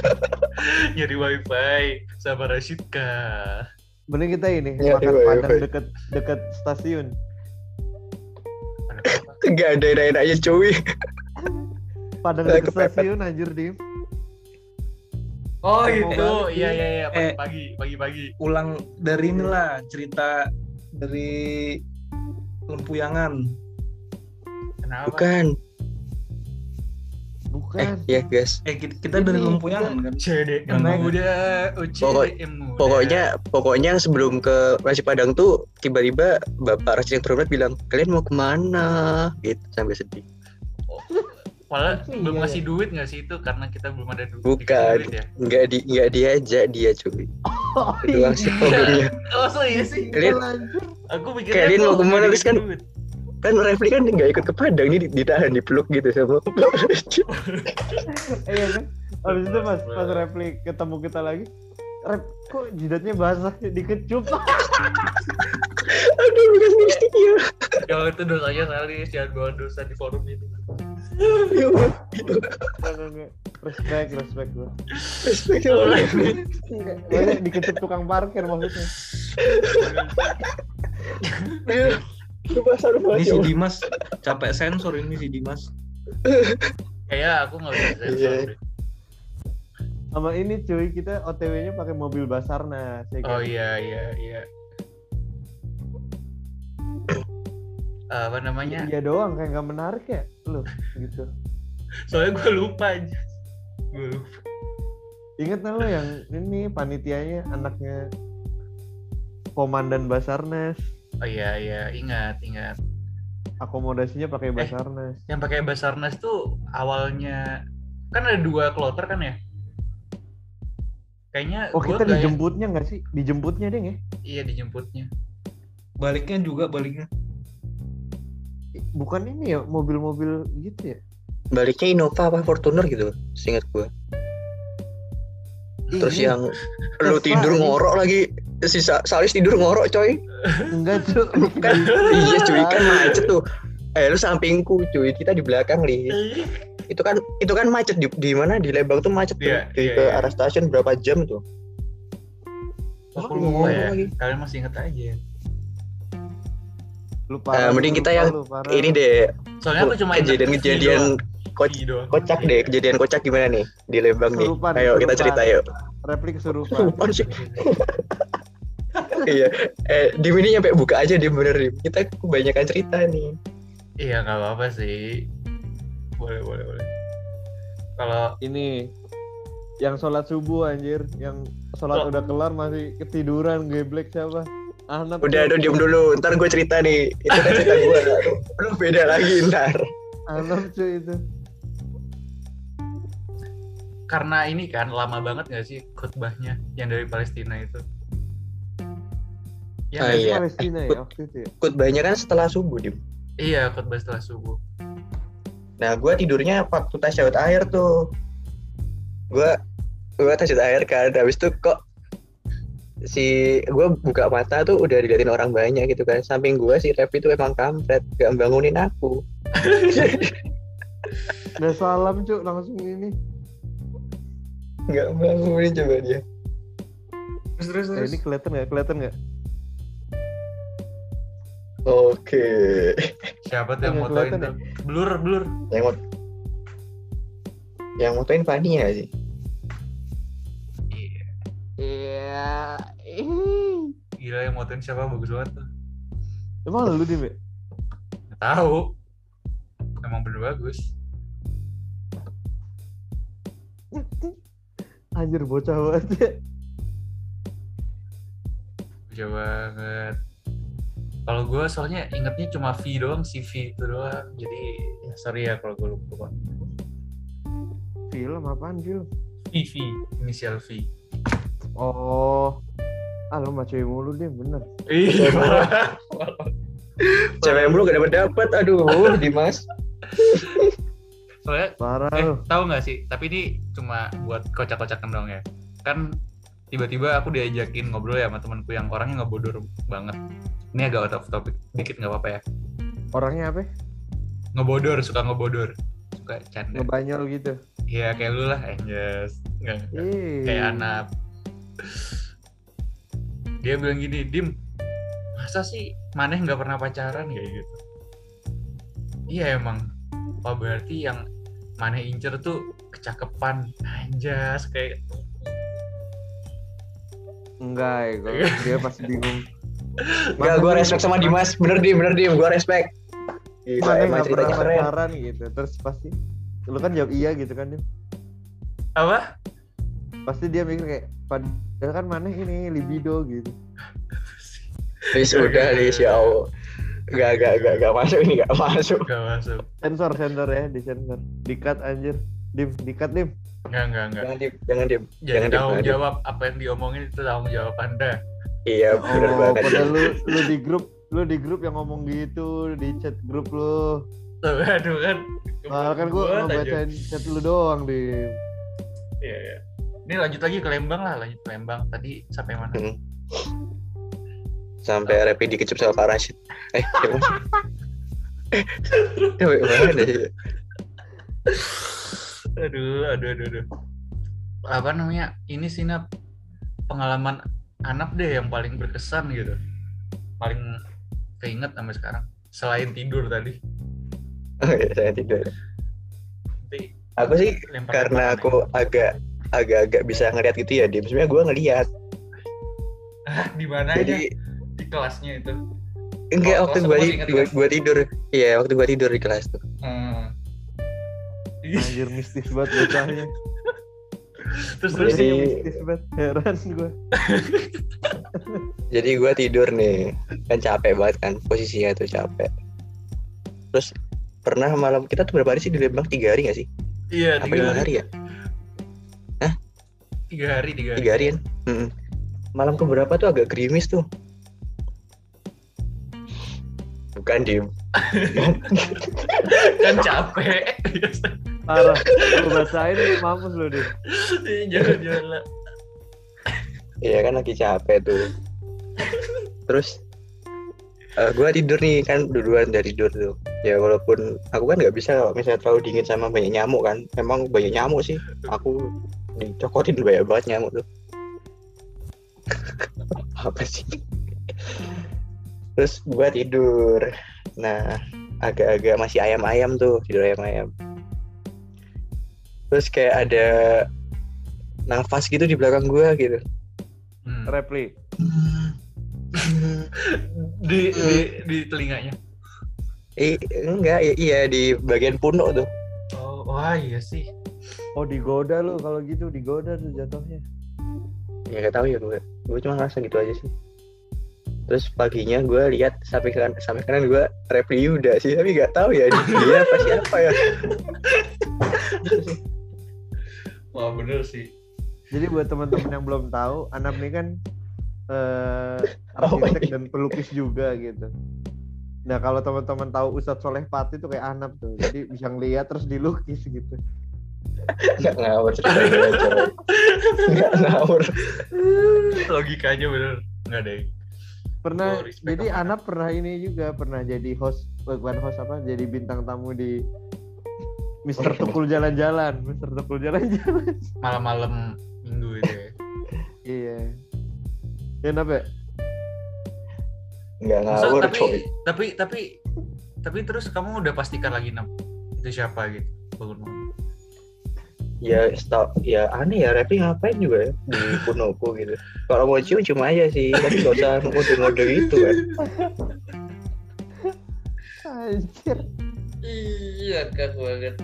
Speaker 1: Nyari wifi sama Rashid kah?
Speaker 2: Mending kita ini
Speaker 3: Ya,
Speaker 2: makan padang deket deket stasiun.
Speaker 1: Ada apa?
Speaker 3: Gak ada enak-enaknya cuy.
Speaker 2: Padang
Speaker 3: Eh,
Speaker 2: deket
Speaker 3: kepepet.
Speaker 2: stasiun anjir dim.
Speaker 1: Oh itu, iya iya iya
Speaker 4: Eh.
Speaker 1: pagi pagi pagi.
Speaker 4: Ulang dari inilah cerita dari lempuyangan.
Speaker 1: Kenapa?
Speaker 3: Bukan. Eh,
Speaker 2: Bukan.
Speaker 3: ya guys.
Speaker 4: Eh kita, kita dari lempuyangan kan?
Speaker 1: Muda, oh
Speaker 3: Pokok-
Speaker 1: CDM muda.
Speaker 3: Pokoknya pokoknya yang sebelum ke nasi Padang tuh tiba-tiba Bapak yang terhormat bilang kalian mau ke mana? Gitu sampai sedih.
Speaker 1: malah
Speaker 2: Iya,
Speaker 1: belum
Speaker 2: iya.
Speaker 1: ngasih duit nggak sih itu karena kita belum ada du-
Speaker 3: Bukan.
Speaker 1: duit ya.
Speaker 3: Nggak di nggak diajak dia cuy.
Speaker 2: Oh,
Speaker 3: Itu doang sih problemnya.
Speaker 1: Oh so iya sih.
Speaker 3: Kalian
Speaker 2: lanjut.
Speaker 1: Aku mikirnya
Speaker 3: Kalian mau ke
Speaker 1: mana,
Speaker 3: terus kan-
Speaker 1: duit.
Speaker 3: Kan Refli kan nggak ikut ke Padang nih ditahan dipeluk gitu sama
Speaker 2: iya kan? Habis itu pas pas replik ketemu kita lagi, Rep, kok jidatnya basah dikecup?
Speaker 3: aduh bukan mistiknya
Speaker 1: Kalau itu dosanya salis jangan bawa dosa di forum
Speaker 2: enggak, enggak. respect respect gua
Speaker 3: Respect sama
Speaker 2: banyak diketuk tukang parkir maksudnya.
Speaker 3: Lu
Speaker 4: Ini si. Dimas capek sensor ini si Dimas.
Speaker 1: Kayak aku nggak bisa sensor
Speaker 3: Iya.
Speaker 1: deh.
Speaker 2: sama ini cuy kita OTW-nya pakai mobil Basarnas ya
Speaker 1: Oh iya iya iya. Apa namanya?
Speaker 2: iya doang kayak nggak menarik ya lu gitu
Speaker 1: Soalnya gue lupa aja. Gue lupa.
Speaker 2: Ingat nggak lo yang ini panitianya anaknya komandan Basarnas
Speaker 1: Oh iya iya ingat ingat.
Speaker 2: akomodasinya pakai
Speaker 1: Eh.
Speaker 2: Basarnas
Speaker 1: Yang pakai Basarnas tuh awalnya kan ada dua kloter kan ya? Kayaknya
Speaker 2: oh
Speaker 1: gua
Speaker 2: kita
Speaker 1: ya-
Speaker 2: dijemputnya nggak sih dijemputnya deh ya
Speaker 1: Iya dijemputnya.
Speaker 4: Baliknya juga baliknya.
Speaker 2: bukan ini ya mobil-mobil gitu ya
Speaker 3: Baliknya Innova apa Fortuner gitu, seingat gua. Terus
Speaker 2: Iya.
Speaker 3: yang lu tidur ngorok lagi, si Sa- Salis tidur ngorok coy.
Speaker 2: enggak cuy
Speaker 3: Kan iya cuy kan macet tuh. Eh lu sampingku cuy, kita di belakang li. Itu kan itu kan macet di, di mana di Lembang tuh macet tuh.
Speaker 1: Iya,
Speaker 3: Di
Speaker 1: iya,
Speaker 3: ke
Speaker 1: iya.
Speaker 3: arah stasiun berapa jam tuh?
Speaker 1: Aku
Speaker 3: Lu
Speaker 1: lupa ya.
Speaker 3: lagi.
Speaker 1: Kalian masih inget aja.
Speaker 2: lu
Speaker 3: Eh, mending
Speaker 2: lu,
Speaker 3: kita
Speaker 2: lupa
Speaker 3: yang
Speaker 2: lu, parah
Speaker 3: Ini deh
Speaker 1: Soalnya aku cuma inget
Speaker 3: kejadian-kejadian ko- kocak deh, kejadian kocak gimana nih di Lembang nih.
Speaker 2: Kesurupan,
Speaker 3: Ayo kita
Speaker 2: kesurupan.
Speaker 3: cerita yuk.
Speaker 2: replik Kesurupan
Speaker 3: sih. iya. Eh, Dim ini nyampe buka aja Dim bener Dim. Kita kebanyakan cerita nih.
Speaker 1: Iya nggak apa-apa sih. Boleh boleh boleh. Kalau
Speaker 2: ini yang sholat subuh anjir yang sholat
Speaker 1: Oh.
Speaker 2: udah kelar masih ketiduran geblek siapa anak
Speaker 3: Udah, aduh diem dulu. Ntar gue cerita nih. Itu kan cerita gue. Lu beda lagi ntar.
Speaker 2: anak cuy itu
Speaker 1: karena ini kan lama banget nggak sih khutbahnya yang dari Palestina itu? Ya, sih?
Speaker 3: Iya.
Speaker 2: Palestina ya waktu itu ya
Speaker 3: Khutbahnya kan setelah subuh Dim.
Speaker 1: Iya khutbah setelah subuh.
Speaker 3: Nah, gue tidurnya waktu tasyahud akhir tuh. Gue gue tasyahud akhir kan. Habis itu kok si gue buka mata tuh udah diliatin orang banyak gitu kan. Samping gue si Rep itu emang kampret, gak bangunin aku.
Speaker 2: udah salam cuy langsung ini
Speaker 3: Gak bangunin coba dia.
Speaker 4: Terus terus
Speaker 2: Eh,
Speaker 4: terus.
Speaker 2: ini kelihatan nggak kelihatan nggak
Speaker 3: Oke.
Speaker 1: Siapa tuh yang
Speaker 2: Nggak
Speaker 1: motoin tuh? Blur blur.
Speaker 3: Yang mau yang motoin Fanny ya sih?
Speaker 1: Iya.
Speaker 2: iya
Speaker 1: Gila yang motoin siapa bagus banget tuh.
Speaker 2: emang lu dim ya
Speaker 1: Nggak tahu. Emang bener bagus.
Speaker 2: Anjir bocah banget ya
Speaker 1: Jauh banget. Kalau gue soalnya ingetnya cuma V doang, si V itu doang. Jadi ya sorry ya kalau gue lupa.
Speaker 2: film apaan film
Speaker 1: V V inisial V.
Speaker 2: oh ah lu mah cewek mulu dim bener
Speaker 1: Iya.
Speaker 3: Cewek mulu gak dapet dapet, aduh, Dimas.
Speaker 1: Soalnya
Speaker 2: parah
Speaker 1: eh tahu nggak sih? Tapi ini cuma buat kocak-kocakan dong ya. Kan tiba-tiba aku diajakin ngobrol ya sama temanku yang orangnya ngebodor banget. Ini agak out of topic dikit nggak apa-apa ya.
Speaker 2: orangnya apa?
Speaker 1: Ngebodor, suka ngebodor, suka canda.
Speaker 2: ngebanyol gitu
Speaker 1: Iya kayak lu lah, Anjas. Nggak, nggak. Kayak anak. Dia bilang gini, Dim, masa sih Maneh nggak pernah pacaran kayak gitu? Iya emang. Oh berarti yang Maneh incer tuh kecakepan, Anjas kayak
Speaker 2: enggak ya gua- dia pasti bingung
Speaker 3: Enggak, gue respect sama Dimas. Bener Dim, bener Dim, gue respect. Gila,
Speaker 2: mana
Speaker 3: emang
Speaker 2: nggak pernah
Speaker 3: ceritanya keren.
Speaker 2: pacaran gitu terus pasti lu kan jawab iya gitu kan Dim
Speaker 1: apa?
Speaker 2: pasti dia mikir kayak padahal kan mana ini libido gitu
Speaker 3: Lis, udah, ya Allah. Gak, gak, gak, gak masuk ini, gak masuk.
Speaker 1: Gak masuk.
Speaker 2: sensor sensor ya di sensor di cut anjir dim di cut dim
Speaker 1: Enggak, enggak, enggak.
Speaker 3: Jangan Dim, jangan Dim.
Speaker 1: Jadi
Speaker 3: Jangan Dim,
Speaker 1: tanggung
Speaker 3: jangan, Dim.
Speaker 1: jawab apa yang diomongin itu tanggung jawab Anda.
Speaker 3: Iya, bener
Speaker 2: oh
Speaker 3: banget.
Speaker 2: padahal lu lu di grup lu di grup yang ngomong gitu di chat grup lu
Speaker 1: Tuh, aduh kan.
Speaker 2: Padahal kan gua ngebacain chat lu doang dim
Speaker 1: Iya, iya. Ini lanjut lagi ke Lembang lah, lanjut ke Lembang. Tadi sampai mana?
Speaker 3: Hmm. Sampai Repi dikecup sama Pak Rashid. Eh, siapa? Eh, mana ya?
Speaker 1: aduh, aduh, aduh, aduh. Apa namanya? Ini sih Nap, pengalaman Anap deh yang paling berkesan gitu. Paling keinget sampai sekarang. Selain tidur tadi.
Speaker 3: Oh iya, saya tidur.
Speaker 1: Nanti
Speaker 3: Aku sih karena
Speaker 1: aja.
Speaker 3: aku agak agak-agak bisa ngeliat gitu ya, Dim. Sebenarnya gue ngeliat.
Speaker 1: Di mana aja?
Speaker 3: Jadi
Speaker 1: Di kelasnya itu.
Speaker 3: enggak waktu
Speaker 1: ingat, ingat?
Speaker 3: gua tidur. Iya, waktu gue tidur di kelas tuh.
Speaker 1: Hmm.
Speaker 2: Anjir mistis banget bocahnya.
Speaker 1: terus terus
Speaker 3: Jadi
Speaker 2: Mistis banget. Heran gue.
Speaker 3: jadi gue tidur nih, kan capek banget kan posisinya tuh capek. Terus pernah malam kita tuh berapa hari sih di Lembang tiga hari gak sih?
Speaker 1: iya
Speaker 3: Apa
Speaker 1: tiga
Speaker 3: lima
Speaker 1: hari.
Speaker 3: hari ya?
Speaker 1: Tiga hari, tiga hari.
Speaker 3: Tiga hari kan? Mm-mm. Malam keberapa tuh agak gerimis tuh. Bukan Dim.
Speaker 1: kan capek.
Speaker 2: Parah. Gue bacain mampus lo deh.
Speaker 1: jangan jangan lah.
Speaker 3: Iya kan lagi capek tuh. Terus eh gue tidur nih kan duluan dari tidur tuh. Ya walaupun aku kan nggak bisa kalau misalnya terlalu dingin sama banyak nyamuk kan. Emang banyak nyamuk sih. Aku dicokotin banyak banget nyamuk tuh. Apa sih? Terus gue tidur. Nah agak-agak masih ayam-ayam tuh tidur ayam-ayam. Terus kayak ada nafas gitu di belakang gue gitu.
Speaker 1: Hmm.
Speaker 2: Repli.
Speaker 1: Di, di di telinganya.
Speaker 3: Eh, enggak, i- iya di bagian punuk tuh.
Speaker 1: Oh, wah iya sih.
Speaker 2: Oh digoda lu kalau gitu digoda tuh jatuhnya.
Speaker 3: Ya gak tahu ya gue. Gue cuma ngerasa gitu aja sih. Terus paginya gue lihat sampai kanan sampai kanan gue Repli Yuda sih, tapi gak tahu ya dia apa siapa ya.
Speaker 1: Wah bener sih.
Speaker 2: Jadi buat teman-teman yang belum tahu, Anam ini kan eh
Speaker 3: Oh,
Speaker 2: arsitek
Speaker 3: iya.
Speaker 2: dan pelukis juga gitu. Nah kalau teman-teman tahu Ustadz Soleh Pati tuh kayak Anam tuh, jadi bisa ngeliat terus dilukis gitu.
Speaker 3: Gak ngawur ceritanya coy. Gak ngawur.
Speaker 1: Logikanya bener. Nggak ada.
Speaker 2: Pernah,
Speaker 1: Oh,
Speaker 2: jadi Anam pernah ini juga pernah jadi host, bukan host apa, jadi bintang tamu di Mister Tukul Jalan-Jalan, Mister Tukul Jalan-Jalan.
Speaker 1: Malam-malam minggu itu ya.
Speaker 2: iya. Ya kenapa?
Speaker 3: Gak
Speaker 1: Masa,
Speaker 3: ngawur
Speaker 1: tapi,
Speaker 3: coy.
Speaker 1: tapi tapi tapi terus kamu udah pastikan lagi nam itu siapa gitu bangun bangun.
Speaker 3: Ya stop. Ya aneh ya Repli ngapain juga ya di punukku gitu. Kalau mau cium cium aja sih, tapi gak usah ngode-ngode gitu kan.
Speaker 2: Anjir.
Speaker 1: Iya kan banget.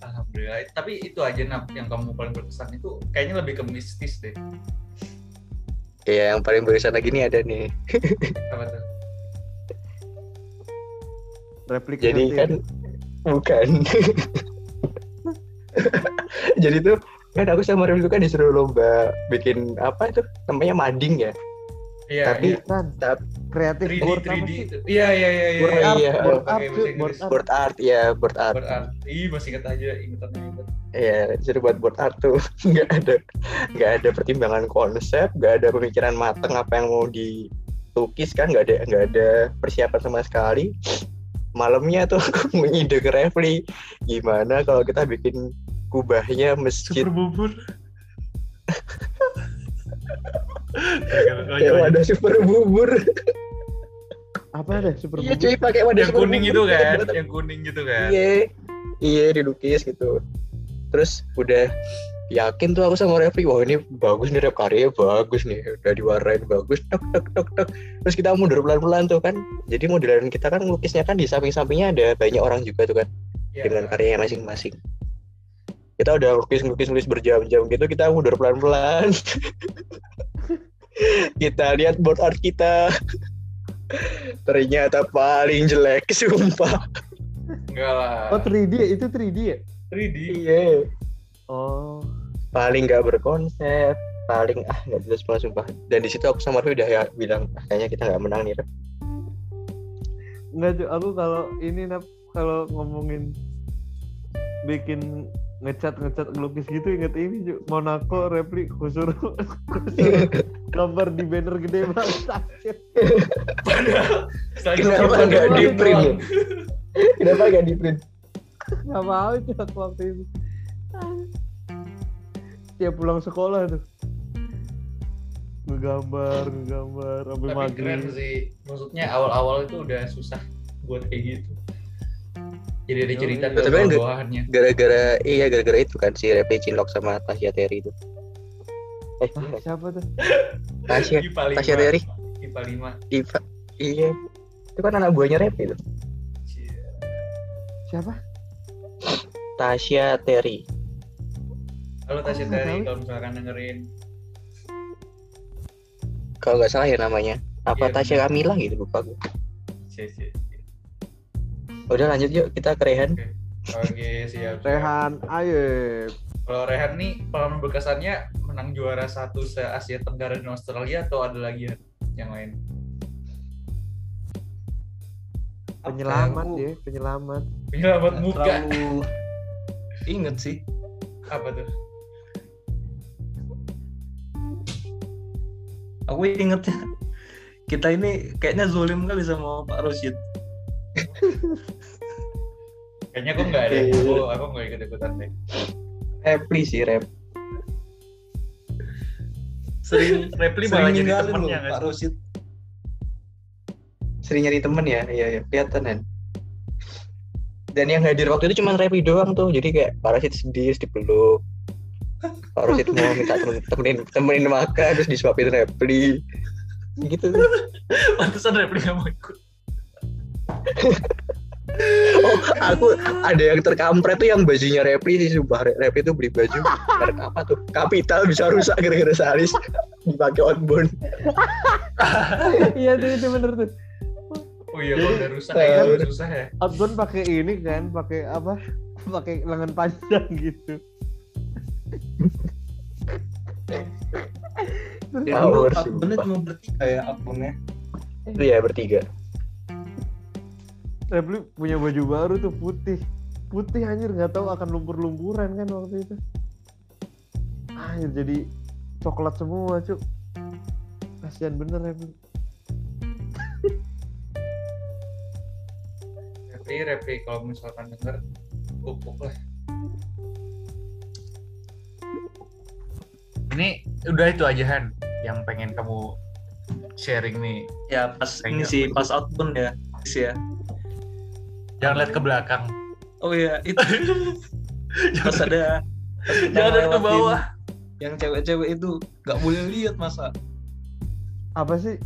Speaker 1: Alhamdulillah. Tapi itu aja nam yang kamu paling berkesan itu kayaknya lebih ke mistis deh.
Speaker 3: Ya yang paling berkesan lagi nih ada nih.
Speaker 1: Apa tuh?
Speaker 2: Replik
Speaker 3: Jadi
Speaker 2: ngerti
Speaker 3: kan
Speaker 2: ya?
Speaker 3: bukan. Jadi tuh kan aku sama Rem itu kan disuruh lomba bikin apa itu namanya mading ya.
Speaker 1: Iya.
Speaker 3: Tapi
Speaker 1: iya.
Speaker 2: Kan, kreatif
Speaker 1: 3D
Speaker 2: board apa
Speaker 1: 3D.
Speaker 2: sih?
Speaker 1: Iya iya iya iya.
Speaker 2: Board
Speaker 1: iya.
Speaker 2: art,
Speaker 3: iya.
Speaker 2: board art, board art.
Speaker 3: board art ya board art.
Speaker 1: Board art. Ih masih ingat aja ingetannya inget.
Speaker 3: Iya disuruh buat board art tuh nggak ada nggak ada pertimbangan konsep, nggak ada pemikiran matang apa yang mau dilukis kan nggak ada nggak ada persiapan sama sekali. Malamnya tuh aku mengide ke Refli gimana kalau kita bikin kubahnya masjid
Speaker 1: Super bubur.
Speaker 3: yang ada super bubur.
Speaker 2: Apa ada super
Speaker 3: Iya
Speaker 2: bubur?
Speaker 3: cuy pakai wadah
Speaker 1: yang
Speaker 3: super
Speaker 1: kuning
Speaker 3: bubur.
Speaker 1: itu kan, yang kuning gitu kan.
Speaker 3: Iya, iya dilukis gitu. Terus udah yakin tuh aku sama Refli, wah ini bagus nih rep karya bagus nih, udah diwarnain bagus, tek tek tek tek. Terus kita mundur pelan-pelan tuh kan. Jadi modelan kita kan lukisnya kan di samping-sampingnya ada banyak orang juga tuh kan
Speaker 1: Iya.
Speaker 3: dengan karyanya masing-masing. Kita udah lukis lukis lukis berjam-jam gitu, kita mundur pelan-pelan. kita lihat board art kita. Ternyata paling jelek, sumpah.
Speaker 1: Enggak lah.
Speaker 2: Oh 3D ya? Itu 3D ya?
Speaker 1: 3D.
Speaker 3: Iya.
Speaker 2: Oh.
Speaker 3: paling nggak berkonsep paling ah nggak jelas banget sumpah dan di situ aku sama Raffi udah ya bilang "Ah, kayaknya kita nggak menang nih Raf."
Speaker 2: Enggak, Cuk. aku kalau ini Nap, kalau ngomongin bikin ngecat ngecat ngelukis gitu inget ini. Monaco replik kusur kusur gambar di banner gede banget
Speaker 3: Kenapa nggak di print ya? kenapa nggak di print
Speaker 2: nggak mau itu aku waktu itu tiap pulang sekolah tuh ngegambar ngegambar
Speaker 1: keren
Speaker 2: maghrib
Speaker 1: sih. Maksudnya awal-awal itu udah susah buat kayak gitu. Jadi ada cerita
Speaker 3: kan nggak-
Speaker 1: bawahannya.
Speaker 3: gara-gara iya gara-gara itu kan si Repli Cinlok sama Tasya Terry itu. Eh
Speaker 2: Hah, siapa tuh?
Speaker 3: Tasya
Speaker 1: IPA 5.
Speaker 3: Tasya Terry.
Speaker 1: IPA 5.
Speaker 3: Iva iya. Itu kan anak buahnya Repli itu
Speaker 2: siapa?
Speaker 3: Tasya Terry.
Speaker 1: Halo Tasya
Speaker 2: Oh,
Speaker 1: Terry kalau misalkan dengerin.
Speaker 3: kalau nggak salah ya namanya. Apa
Speaker 1: Iya,
Speaker 3: Tasya. Kamila gitu lupa gue
Speaker 1: Cie, cie.
Speaker 3: Udah lanjut yuk kita ke Rehan
Speaker 1: Oke, siap. siap.
Speaker 2: Rehan Aye
Speaker 1: Kalau Rehan nih pengalaman berkesannya menang juara satu se Asia Tenggara dan Australia atau ada lagi ya yang lain?
Speaker 2: penyelamat
Speaker 4: Aku
Speaker 2: ya penyelamat
Speaker 1: Penyelamat
Speaker 4: nggak
Speaker 1: muka.
Speaker 4: terlalu inget sih
Speaker 1: Apa tuh?
Speaker 4: aku ingetnya kita ini kayaknya zolim kali sama Pak Rosid
Speaker 1: Kayaknya aku nggak ada.
Speaker 3: Iya.
Speaker 1: Aku aku nggak ikut ikutan deh.
Speaker 3: Repli sih Rep
Speaker 1: Sering Repli malah jadi temennya
Speaker 4: loh
Speaker 1: nggak
Speaker 4: Pak
Speaker 1: sih?
Speaker 4: Rosid
Speaker 3: sering nyari temen ya iya iya kelihatan kan dan yang hadir waktu itu cuma Repli doang tuh jadi kayak Parasit sedih dipeluk Pak Rosid mau minta temen, temenin temenin makan terus disuapin Repli gitu
Speaker 1: Pantesan Repli nggak mau ikut.
Speaker 3: oh aku ada yang terkampret tuh yang bajunya Repli sih sumpah. Re- Repli tuh beli baju merek apa tuh? Kapital bisa rusak gara-gara seharis dipakai outbound
Speaker 2: iya tuh itu bener tuh.
Speaker 1: Oh iya, kalau udah rusak. Kayak gitu susah ya.
Speaker 2: outbound pakai ini kan pakai apa? Pakai lengan panjang gitu. Terus
Speaker 4: ya
Speaker 3: sumpah.
Speaker 4: akunnya cuma bertiga ya akunnya
Speaker 3: itu ya bertiga
Speaker 2: Repli punya baju baru tuh putih. Putih anjir nggak tahu akan lumpur-lumpuran kan waktu itu. Anjir jadi coklat semua cuk kasihan bener Repli
Speaker 1: Repli, Repli kalau misalkan denger pupuk lah. Ini udah itu aja Han yang pengen kamu sharing nih.
Speaker 4: ya pas ini sih pas outbound ya sih ya
Speaker 1: Jangan lihat ke belakang.
Speaker 4: oh iya itu pas ada
Speaker 1: Jangan lihat ke bawah.
Speaker 4: yang cewek-cewek itu nggak boleh lihat masa
Speaker 2: apa sih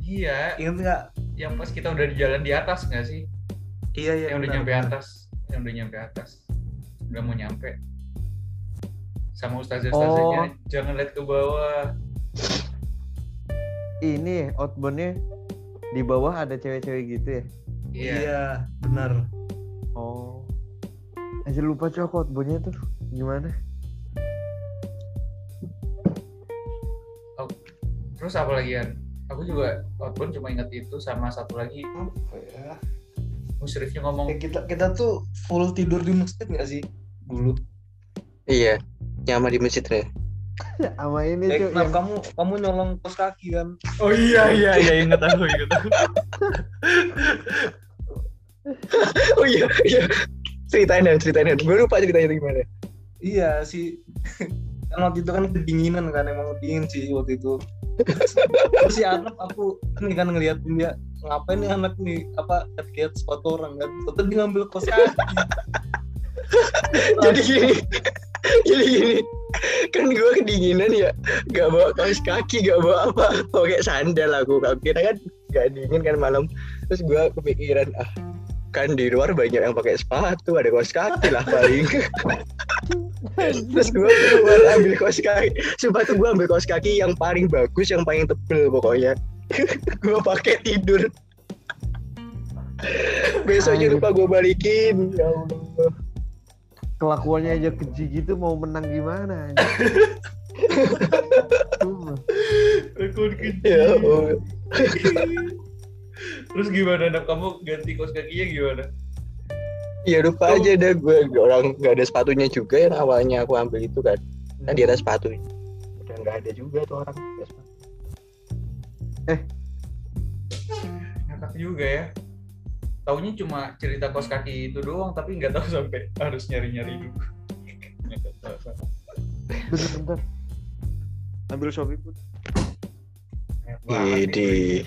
Speaker 1: Iya,
Speaker 4: ingat nggak
Speaker 1: yang pas kita udah di jalan di atas nggak sih?
Speaker 4: iya iya
Speaker 1: yang udah
Speaker 4: benar,
Speaker 1: nyampe
Speaker 4: benar.
Speaker 1: atas, yang udah nyampe atas, udah mau nyampe. Sama ustazah ustazahnya jangan lihat ke bawah.
Speaker 2: ini outboundnya di bawah ada cewek-cewek gitu ya
Speaker 1: Iya.
Speaker 4: iya benar.
Speaker 2: Oh. Aja lupa cok outboundnya tuh. Gimana?
Speaker 1: Terus apa lagi Yan? Aku juga outbound cuma ingat itu sama satu lagi.
Speaker 4: Apa ya?
Speaker 1: Musyrifnya ngomong
Speaker 4: Eh, kita kita tuh full tidur di masjid nggak sih? Dulu.
Speaker 3: Iya nyaman di masjid ya
Speaker 2: sama ini
Speaker 4: eh,
Speaker 2: tuh
Speaker 4: kenapa
Speaker 2: yang
Speaker 4: kamu kamu nyolong kos kaki kan
Speaker 1: Oh iya iya iya ingat aku ingat aku.
Speaker 3: oh iya iya. Ceritain ya ceritain ya gue lupa ceritanya gimana.
Speaker 4: Iya sih kan waktu itu kan kedinginan kan emang dingin sih waktu itu. Terus si anak aku ini kan ngeliatin dia ngapain nih anak nih? Apa lihat sepatu orang kan? Terus dia ngambil kos kaki.
Speaker 3: Jadi gini jadi gini. Kan gue kedinginan ya gak bawa kaos kaki gak bawa apa. Pakai sandal aku aku kira kan gak dingin kan malam. Terus gue kepikiran ah kan di luar banyak yang pakai sepatu ada kaos kaki lah paling. Terus gue keluar ambil kaos kaki. Sumpah tuh gue ambil kaos kaki yang paling bagus yang paling tebel pokoknya. Gue pakai tidur. Besoknya lupa gue balikin. Ya Allah.
Speaker 2: Kelakuannya aja keji gitu mau menang gimana.
Speaker 1: Rekor kecil.
Speaker 3: ya Allah.
Speaker 1: Terus gimana Nap? Kamu ganti kos kakinya gimana?
Speaker 3: Ya lupa aja dah gue orang nggak ada sepatunya juga yang awalnya aku ambil itu kan kan di atas sepatu udah nggak ada juga tuh orang sepatu.
Speaker 1: Ngakak juga ya. taunya cuma cerita kos kaki itu doang tapi nggak tahu sampai harus nyari nyari dulu
Speaker 2: Bentar, bentar. Ambil Shopee pun.
Speaker 3: Jadi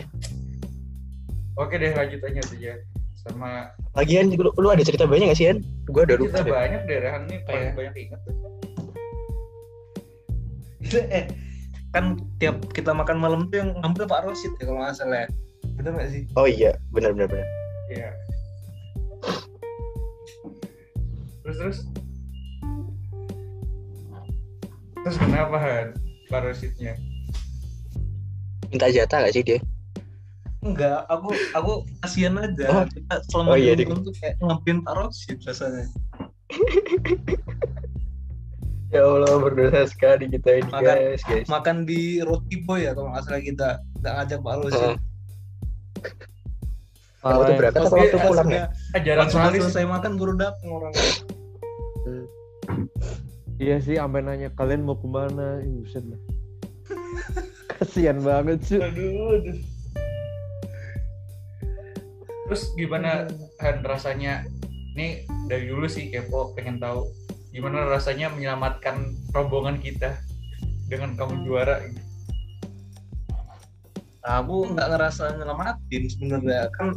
Speaker 1: oke deh lanjut aja tuh ya sama
Speaker 3: lagian lu, lu ada cerita banyak gak sih An? Gue udah lupa
Speaker 1: kita
Speaker 3: deh.
Speaker 1: banyak deh Rehan nih paling
Speaker 4: Iya.
Speaker 1: banyak ingat tuh.
Speaker 4: eh kan tiap kita makan malam tuh yang ngambil Pak Rosid ya kalau nggak salah ya. Bener nggak sih?
Speaker 3: Oh iya, benar benar benar.
Speaker 1: Iya. Terus terus. Terus kenapa Han parositnya?
Speaker 3: Minta jatah gak sih dia?
Speaker 4: Enggak, aku aku kasihan aja.
Speaker 3: Oh.
Speaker 4: Kita selama
Speaker 3: Oh, iya,
Speaker 4: di tuh kayak Pak Rosid rasanya.
Speaker 3: Ya Allah berdosa sekali kita ini
Speaker 4: Makan-
Speaker 3: guys guys.
Speaker 4: Makan di Roti Boy ya kalau nggak salah kita nggak ngajak Pak Rosid.
Speaker 3: Oh. Waktu berangkat
Speaker 4: Pas
Speaker 3: atau waktu pulang ya?
Speaker 1: jarang
Speaker 4: pas
Speaker 1: sekali sih.
Speaker 4: selesai makan baru datang orang.
Speaker 2: Iya sih, sampai nanya kalian mau ke mana? Ih, buset lah. Kasian banget sih.
Speaker 1: Aduh, aduh. Terus gimana Han rasanya? Nih dari dulu sih kepo pengen tahu gimana rasanya menyelamatkan rombongan kita dengan kamu juara.
Speaker 4: Nah, aku nggak ngerasa nyelamatin sebenarnya kan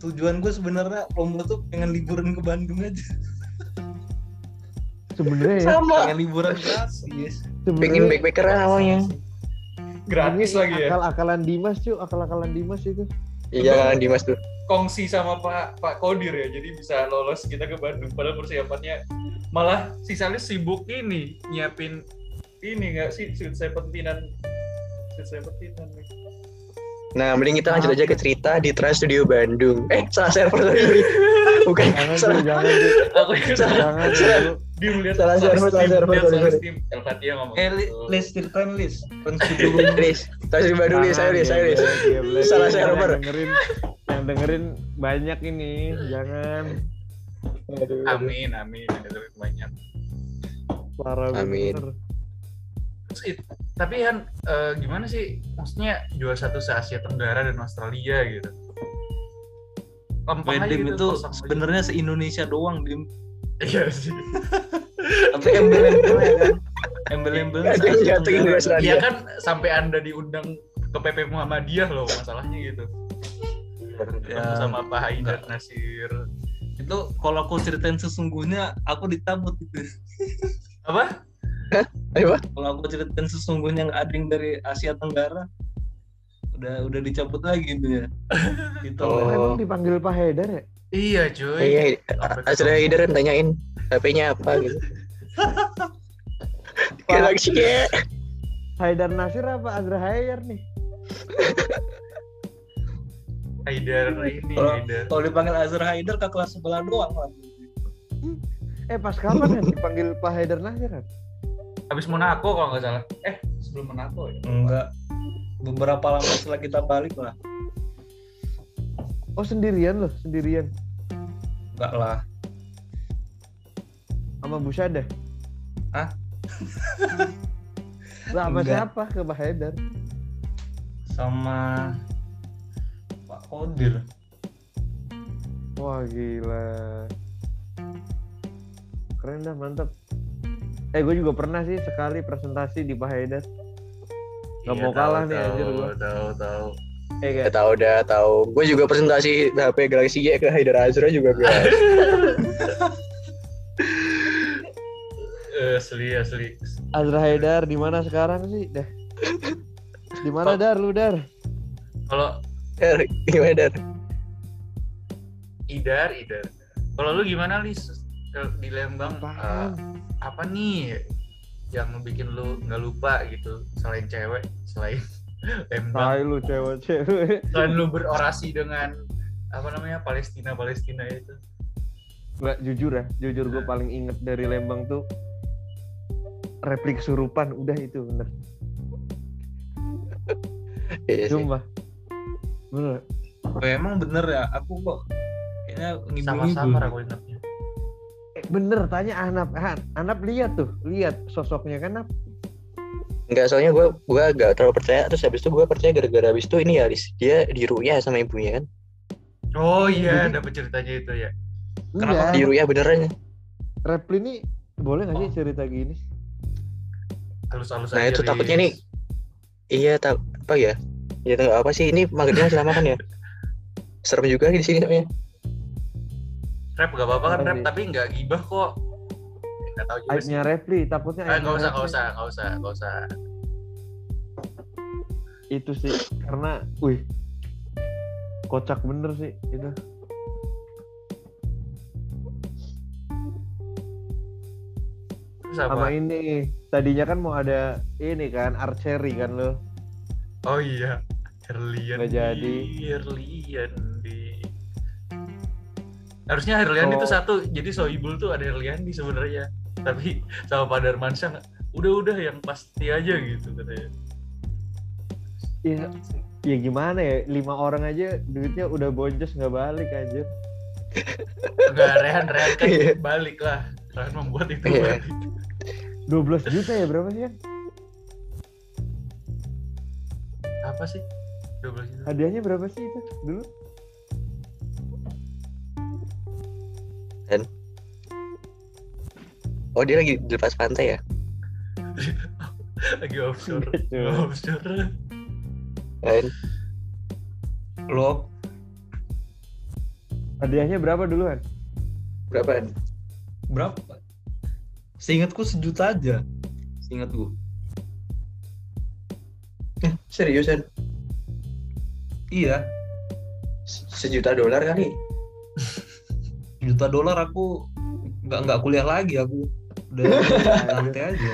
Speaker 4: tujuan gue sebenarnya lomba tuh pengen liburan ke Bandung aja
Speaker 2: Sebenarnya ya,
Speaker 3: Sama.
Speaker 4: pengen liburan gratis
Speaker 3: Pengen
Speaker 2: sebenarnya
Speaker 3: backpackeran awalnya.
Speaker 1: Gratis
Speaker 2: ini
Speaker 1: lagi ya.
Speaker 2: Akal-akalan Dimas cuy, akal-akalan Dimas itu.
Speaker 3: Iya kan Dimas tuh.
Speaker 1: Kongsi sama Pak Pak Kodir ya. Jadi bisa lolos kita ke Bandung padahal persiapannya malah si Salis sibuk ini nyiapin ini nggak sih sweet seventeenan sweet seventeenan nih.
Speaker 3: Nah, mending kita lanjut aja ke cerita di Trans Studio Bandung. Eh, salah server sorry. Bukan,
Speaker 2: Jangan
Speaker 3: salah.
Speaker 2: jangan.
Speaker 1: Aku yang salah.
Speaker 2: Jangan cuy.
Speaker 1: Dia melihat
Speaker 3: Salah server, salah server, sorry, sorry.
Speaker 1: tim. El ngomong
Speaker 4: eh
Speaker 1: gitu.
Speaker 4: list ceritain list Prinsip dulu
Speaker 3: Lis, Trans Studio Bandung Lis, saya Lis, saya Lis.
Speaker 2: Geblek,
Speaker 3: Salah server.
Speaker 2: Yang dengerin, yang dengerin banyak ini, jangan.
Speaker 3: Aduh.
Speaker 1: Amin, amin. Yang dengerin banyak.
Speaker 2: Parah
Speaker 3: Amin.
Speaker 1: Terus it- tapi Han eh, gimana sih? Maksudnya juara satu se Asia Tenggara dan Australia gitu.
Speaker 4: Wedding
Speaker 1: gitu,
Speaker 4: itu sebenarnya se Indonesia doang dim
Speaker 1: Iya sih.
Speaker 4: tapi embel-embelnya kan Tenggara.
Speaker 3: di Australia.
Speaker 1: Iya kan sampai anda diundang ke PP Muhammadiyah loh masalahnya gitu.
Speaker 4: Ya,
Speaker 1: Ketemu sama Pak Haidar Nasir.
Speaker 4: itu kalau aku ceritain sesungguhnya aku dicabut gitu
Speaker 1: Apa?
Speaker 3: Ayo,
Speaker 4: kalau aku ceritain sesungguhnya nggak ada yang dari Asia Tenggara udah udah dicabut lagi gitu ya gitu
Speaker 3: Oh.
Speaker 2: Emang dipanggil Pak Haidar ya?
Speaker 1: Iya cuy.
Speaker 3: Iya, Azra
Speaker 1: ketemu.
Speaker 3: Hider tanyain HP-nya apa gitu. Galaxy ya.
Speaker 2: Haidar Nasir apa Azra Haidar nih?
Speaker 1: Haidar ini
Speaker 4: Kalau-
Speaker 1: Haidar.
Speaker 4: kalau dipanggil Azhar Haider ke kelas sebelah doang lah
Speaker 2: Eh pas kapan kan dipanggil Pak Haidar Nasir kan?
Speaker 1: Habis Monaco kalau nggak salah. Eh sebelum Monaco ya.
Speaker 4: enggak beberapa lama setelah kita balik lah
Speaker 2: Oh sendirian loh, sendirian.
Speaker 4: Enggak lah
Speaker 2: Sama Bu Syada?
Speaker 4: Hah?
Speaker 2: Lah sama
Speaker 4: Enggak.
Speaker 2: siapa ke Pak Haidar?
Speaker 4: sama Pak Kodir
Speaker 2: Wah gila. Keren dah, mantap. Eh gue juga pernah sih sekali presentasi di Pak Haidar. Gak
Speaker 1: Iya,
Speaker 2: mau kalah
Speaker 1: tahu,
Speaker 2: nih, anjir, gua.
Speaker 1: Tahu tahu.
Speaker 2: Eh
Speaker 3: Udah tahu, udah tahu. Gue juga presentasi HP Galaxy Y ke Haidar Azra juga gue.
Speaker 1: Eh, Asli asli.
Speaker 2: Azra Haidar di mana sekarang sih? Dah. Di mana Dar lu Dar?
Speaker 1: Kalau
Speaker 3: Gimana Dar?
Speaker 1: Idar Idar. Kalau lu gimana Lis di Lembang? Eh, apa nih yang bikin lu nggak lupa gitu selain cewek selain
Speaker 2: Tai lu cewek-cewek.
Speaker 1: selain lu berorasi dengan apa namanya Palestina Palestina itu
Speaker 2: Nggak jujur ya, jujur gue paling inget dari Lembang tuh replik surupan udah itu bener.
Speaker 3: Iya sih.
Speaker 2: Sumpah. Bener.
Speaker 4: oh, emang bener ya aku kok kayaknya
Speaker 1: sama-sama aku ingatnya
Speaker 2: Eh, bener tanya Anap. Anap lihat tuh, lihat sosoknya kan Anap.
Speaker 3: Enggak, soalnya gue gue gak terlalu percaya. Terus habis itu gue percaya gara-gara habis itu ini ya, Lis. Dia diruya sama ibunya kan.
Speaker 1: Oh iya,
Speaker 2: Jadi-
Speaker 1: dapat ceritanya itu ya.
Speaker 4: Kenapa
Speaker 2: Iya.
Speaker 3: Di Ruya beneran ya?
Speaker 2: Repli ini boleh nggak sih
Speaker 1: Oh.
Speaker 2: cerita gini?
Speaker 1: Halus-halus
Speaker 3: Nah,
Speaker 1: aja.
Speaker 3: itu takutnya
Speaker 1: Riz.
Speaker 3: nih. Iya, tak apa ya? Ya tahu apa sih ini magernya masih lama kan ya? Serem juga di sini namanya.
Speaker 1: Rap gak apa-apa kan rap,
Speaker 2: sih?
Speaker 1: tapi nggak gibah kok. Nggak tahu juga sih.
Speaker 2: Aibnya Repli, takutnya
Speaker 1: Eh,
Speaker 2: aibnya
Speaker 1: nggak usah, nggak usah, nggak usah, nggak usah.
Speaker 2: Itu sih karena, wih, kocak bener sih itu. Sama ini, tadinya kan mau ada ini kan archery kan lo.
Speaker 1: Oh iya, Herlian.
Speaker 2: Nggak jadi.
Speaker 1: Herlian di. Harusnya Herlian
Speaker 2: Oh.
Speaker 1: itu satu, jadi Soibul tuh ada Herlian di sebenarnya. Tapi sama Pak Darmansyah nggak- udah-udah yang pasti aja gitu katanya.
Speaker 2: Ya, ya gimana ya? Lima orang aja duitnya udah boncos nggak balik aja.
Speaker 1: Enggak, Rehan, Rehan kan
Speaker 3: Iya.
Speaker 1: balik lah. Rehan membuat itu
Speaker 3: Iya.
Speaker 1: balik.
Speaker 2: 12 juta ya berapa sih kan?
Speaker 1: Apa sih? 12 juta.
Speaker 2: Hadiahnya berapa sih itu dulu?
Speaker 3: Oh, dia lagi di lepas pantai ya?
Speaker 1: Lagi offshore.
Speaker 2: Cuy.
Speaker 1: offshore.
Speaker 3: Lain.
Speaker 4: Lo
Speaker 2: Hadiahnya berapa duluan?
Speaker 3: Berapa?
Speaker 4: berapa? Seingatku sejuta aja. Seingatku.
Speaker 3: Eh, seriusan?
Speaker 4: Iya,
Speaker 3: Se- Sejuta dolar kali?
Speaker 4: juta dolar aku nggak nggak kuliah lagi aku. Udah santai aja.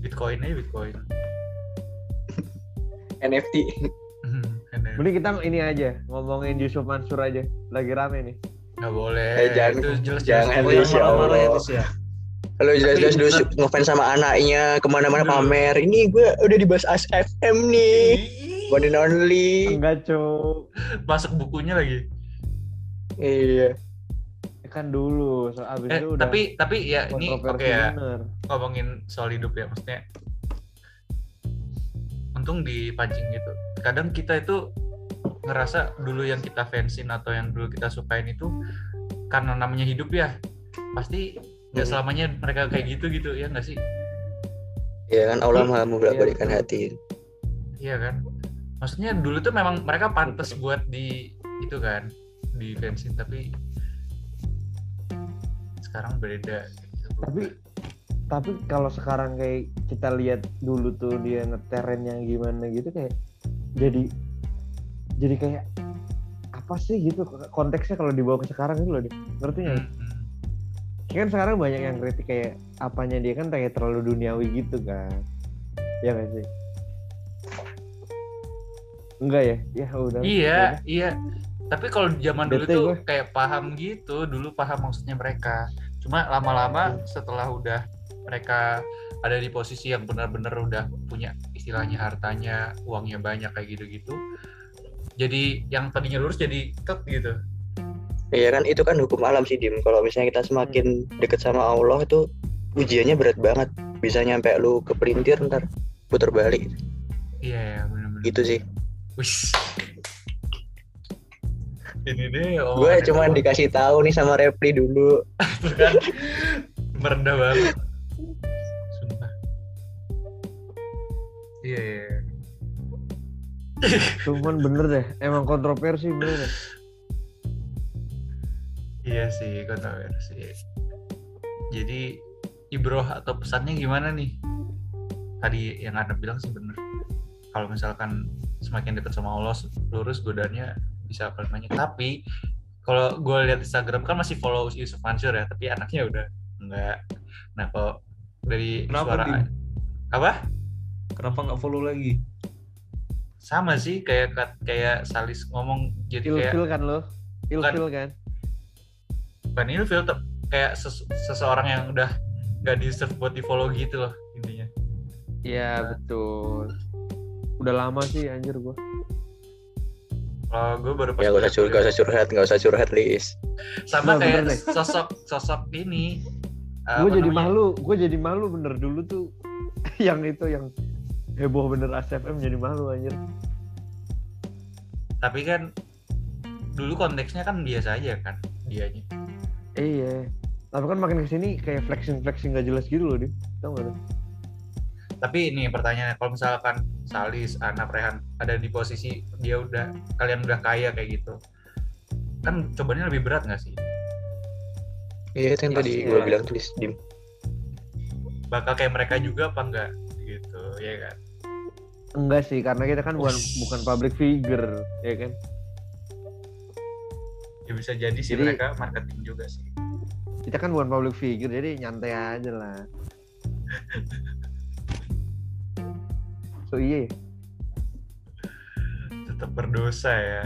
Speaker 1: Bitcoin aja Bitcoin.
Speaker 3: NFT.
Speaker 1: Enak.
Speaker 2: Mending kita ini aja ngomongin Yusuf Mansur aja. Lagi rame nih.
Speaker 1: Nggak boleh.
Speaker 3: Eh, jangan-
Speaker 1: itu jelas
Speaker 3: jangan,
Speaker 1: jelas.
Speaker 4: ya
Speaker 3: Allah.
Speaker 4: terus ya.
Speaker 3: Kalau jelas-jelas dulu ngefans sama anaknya ke
Speaker 1: mana-mana
Speaker 3: pamer. Ini gue udah dibahas ASFM nih. One and only.
Speaker 2: Enggak, Cuk.
Speaker 1: Masuk bukunya lagi.
Speaker 3: Iya.
Speaker 2: Kan dulu, so abis
Speaker 1: Eh,
Speaker 2: itu udah
Speaker 1: tapi tapi ya ini oke
Speaker 2: kontroversi
Speaker 1: ya
Speaker 2: bener.
Speaker 1: ngomongin soal hidup ya maksudnya. Untung dipancing gitu. Kadang kita itu ngerasa dulu yang kita fansin atau yang dulu kita sukain itu karena namanya hidup ya pasti nggak
Speaker 3: Hmm.
Speaker 1: selamanya mereka kayak gitu gitu ya nggak sih
Speaker 3: Ya kan Allah maha membolak-balikan
Speaker 2: Iya,
Speaker 3: hati.
Speaker 1: iya kan maksudnya dulu tuh memang mereka pantas buat di itu kan di fansin tapi sekarang beda gitu.
Speaker 2: Tapi tapi kalau sekarang kayak kita lihat dulu tuh dia ngeteren yang gimana gitu kayak jadi jadi kayak apa sih gitu konteksnya kalau dibawa ke sekarang itu loh Dik. ngerti nggak?
Speaker 1: Hmm, hmm.
Speaker 2: kan sekarang banyak yang kritik kayak apanya dia kan kayak terlalu duniawi gitu kan ya nggak sih enggak ya ya udah
Speaker 1: iya
Speaker 2: udah.
Speaker 1: iya tapi kalau zaman dulu
Speaker 2: Bete
Speaker 1: tuh
Speaker 2: gue.
Speaker 1: kayak paham gitu dulu paham maksudnya mereka cuma lama-lama setelah udah mereka ada di posisi yang benar-benar udah punya istilahnya hartanya uangnya banyak kayak gitu-gitu jadi yang tadinya lurus jadi tek gitu
Speaker 3: Iya kan itu kan hukum alam sih Dim. Kalau misalnya kita semakin deket sama Allah itu ujiannya berat banget. Bisa nyampe lu ke pelintir ntar putar balik.
Speaker 1: iya ya, benar-benar
Speaker 3: Gitu sih.
Speaker 1: Wis. Ini deh
Speaker 3: Gue
Speaker 1: omongannya
Speaker 3: cuman
Speaker 1: doang.
Speaker 3: dikasih tahu nih sama Repli dulu.
Speaker 1: Kan merendah banget sumpah iya iya, iya.
Speaker 2: cuman bener deh emang kontroversi bener deh
Speaker 1: Iya sih, kontroversi. Jadi ibroh atau pesannya gimana nih? Tadi yang Anda bilang sih bener. Kalau misalkan semakin dekat sama Allah, lurus godaannya bisa apa namanya. Tapi kalau gue lihat Instagram kan masih follow Yusuf Mansur ya, tapi anaknya udah enggak. Nah kalau dari
Speaker 4: Kenapa,
Speaker 1: suara
Speaker 4: Dim?
Speaker 1: apa?
Speaker 4: Kenapa nggak follow lagi?
Speaker 1: Sama sih kayak kayak Salis ngomong jadi kayak
Speaker 2: ilfil kan lo ilfil kan
Speaker 1: bukan ilfil tapi kayak ses- seseorang yang udah nggak deserve buat di follow gitu loh intinya
Speaker 2: iya betul udah lama sih anjir gua
Speaker 1: kalau gue baru pas
Speaker 3: Ya gak usah curhat, gak usah curhat, gak usah curhat Lis.
Speaker 1: sama
Speaker 2: Nah,
Speaker 1: kayak
Speaker 2: bener
Speaker 1: sosok sosok ini
Speaker 2: gue
Speaker 1: apa
Speaker 2: jadi
Speaker 1: namanya?
Speaker 2: malu gue jadi malu bener dulu tuh yang itu yang heboh bener ASFM jadi malu anjir
Speaker 1: tapi kan dulu konteksnya kan biasa aja kan dianya
Speaker 2: Iya. Tapi kan makin ke sini kayak flexing flexing gak jelas gitu loh, Dim. Tau gak lu?
Speaker 1: Tapi ini pertanyaannya kalau misalkan Salis, anak Rehan ada di posisi dia udah kalian udah kaya kayak gitu kan cobanya lebih berat nggak sih
Speaker 3: Iya itu yang tadi
Speaker 2: Iya.
Speaker 3: gue bilang tulis dim.
Speaker 1: bakal kayak mereka juga apa enggak gitu ya kan
Speaker 2: Enggak sih, karena kita kan bukan
Speaker 1: Ush.
Speaker 2: bukan public figure, ya kan?
Speaker 1: ya bisa jadi sih
Speaker 2: Jadi-
Speaker 1: mereka marketing juga sih
Speaker 2: Kita kan bukan public figure, jadi nyantai aja lah. So iya, ya.
Speaker 1: tetap berdosa ya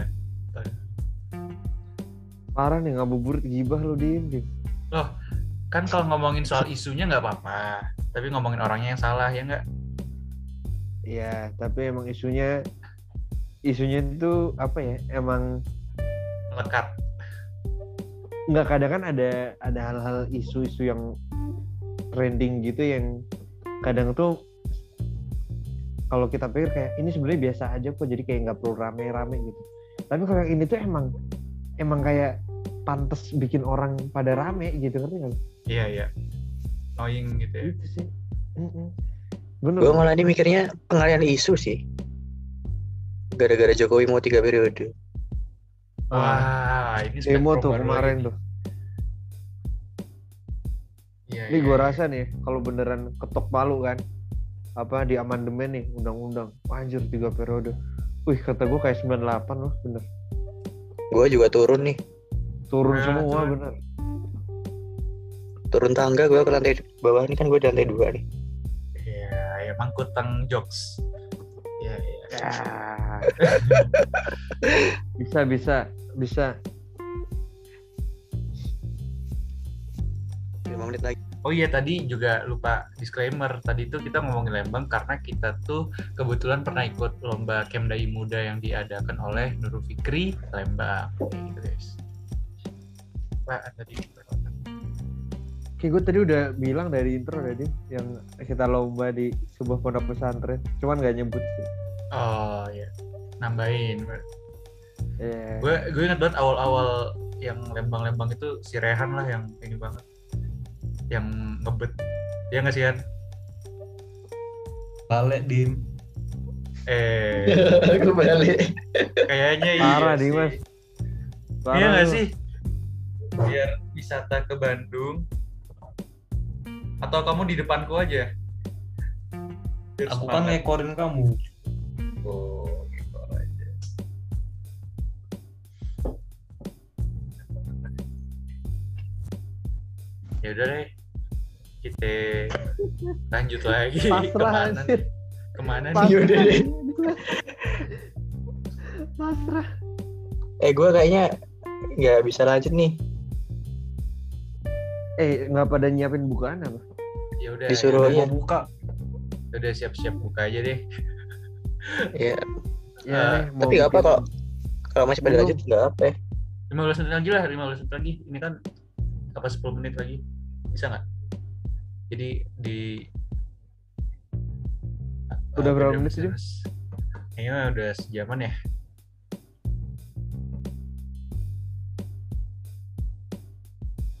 Speaker 2: parah nih ngabuburit gibah lo Dim. Dim.
Speaker 1: loh kan kalau ngomongin soal isunya nggak apa-apa tapi ngomongin orangnya yang salah ya nggak
Speaker 2: Iya, tapi emang isunya isunya itu apa ya? Emang
Speaker 1: lekat
Speaker 2: nggak kadang kan ada ada hal-hal isu-isu yang trending gitu yang kadang tuh kalau kita pikir kayak ini sebenarnya biasa aja kok jadi kayak nggak perlu rame-rame gitu tapi kalau yang ini tuh emang emang kayak pantas bikin orang pada rame gitu ngerti nggak?
Speaker 1: iya iya annoying gitu ya
Speaker 2: Gitu sih. Bener.
Speaker 3: Gue malah ini mikirnya pengalian isu sih. Gara-gara Jokowi mau tiga periode.
Speaker 2: Ah,
Speaker 1: wah ini
Speaker 2: demo tuh kemarin
Speaker 1: lagi.
Speaker 2: tuh.
Speaker 1: Iya,
Speaker 2: Ini
Speaker 1: iya,
Speaker 2: gue
Speaker 1: iya.
Speaker 2: rasa nih kalau beneran ketok palu kan apa di amandemen nih undang-undang anjir tiga periode. Wih kata gue kayak 98 loh bener.
Speaker 3: Gue juga turun nih.
Speaker 2: Turun
Speaker 1: Nah,
Speaker 2: semua
Speaker 1: turun.
Speaker 2: bener.
Speaker 3: Turun tangga gue ke lantai bawah ini kan gue di lantai dua nih.
Speaker 1: Iya, ya mangkutang jokes. Iya, iya.
Speaker 2: Ya. bisa bisa bisa.
Speaker 3: Lima menit lagi.
Speaker 1: Oh iya tadi juga lupa disclaimer. Tadi tuh kita ngomongin Lembang karena kita tuh kebetulan pernah ikut lomba Kemdai Muda yang diadakan oleh Nurul Fikri Lembang. Kayak gitu guys. Pak tadi
Speaker 2: Kayak gue tadi udah bilang dari intro tadi yang kita lomba di sebuah pondok pesantren. Cuman gak nyebut sih.
Speaker 1: Oh iya nambahin.
Speaker 2: Ya.
Speaker 1: Gue gue ingat banget awal-awal yang Lembang-Lembang itu si Rehan lah yang ini banget. Yang ngebet. Dia nggak sih Han?
Speaker 4: Balik dim.
Speaker 1: Eh
Speaker 3: Kembali.
Speaker 1: kayaknya iya
Speaker 2: Parah
Speaker 1: sih.
Speaker 2: Dimas.
Speaker 1: Iya nggak sih? Biar wisata ke Bandung. Atau kamu di depanku aja? Biar
Speaker 4: Aku kan ngekorin kamu.
Speaker 1: Oh, gitu aja. Ya udah deh. Kita lanjut lagi.
Speaker 2: Pasrah
Speaker 1: Ke mana?
Speaker 2: anjir.
Speaker 1: Ke mana nih?
Speaker 2: Pasrah.
Speaker 3: Yaudah deh.
Speaker 2: Pasrah.
Speaker 3: Eh gue kayaknya nggak bisa lanjut nih.
Speaker 2: Eh nggak pada nyiapin bukaan apa?
Speaker 1: Ya udah.
Speaker 3: Disuruh
Speaker 1: ya
Speaker 3: ya.
Speaker 4: Mau buka.
Speaker 1: udah, Udah siap-siap buka aja deh.
Speaker 3: Ya.
Speaker 2: Ya,
Speaker 1: Eh,
Speaker 2: deh, mau
Speaker 3: Tapi nggak apa kok. Kalau masih pada lanjut nggak apa ya.
Speaker 1: 15 menit lagi lah, 15 menit lagi. Ini kan apa 10 menit lagi? Bisa nggak? Jadi di
Speaker 2: Udah
Speaker 1: Ah,
Speaker 2: berapa menit sih.
Speaker 1: Kayaknya udah sejaman ya.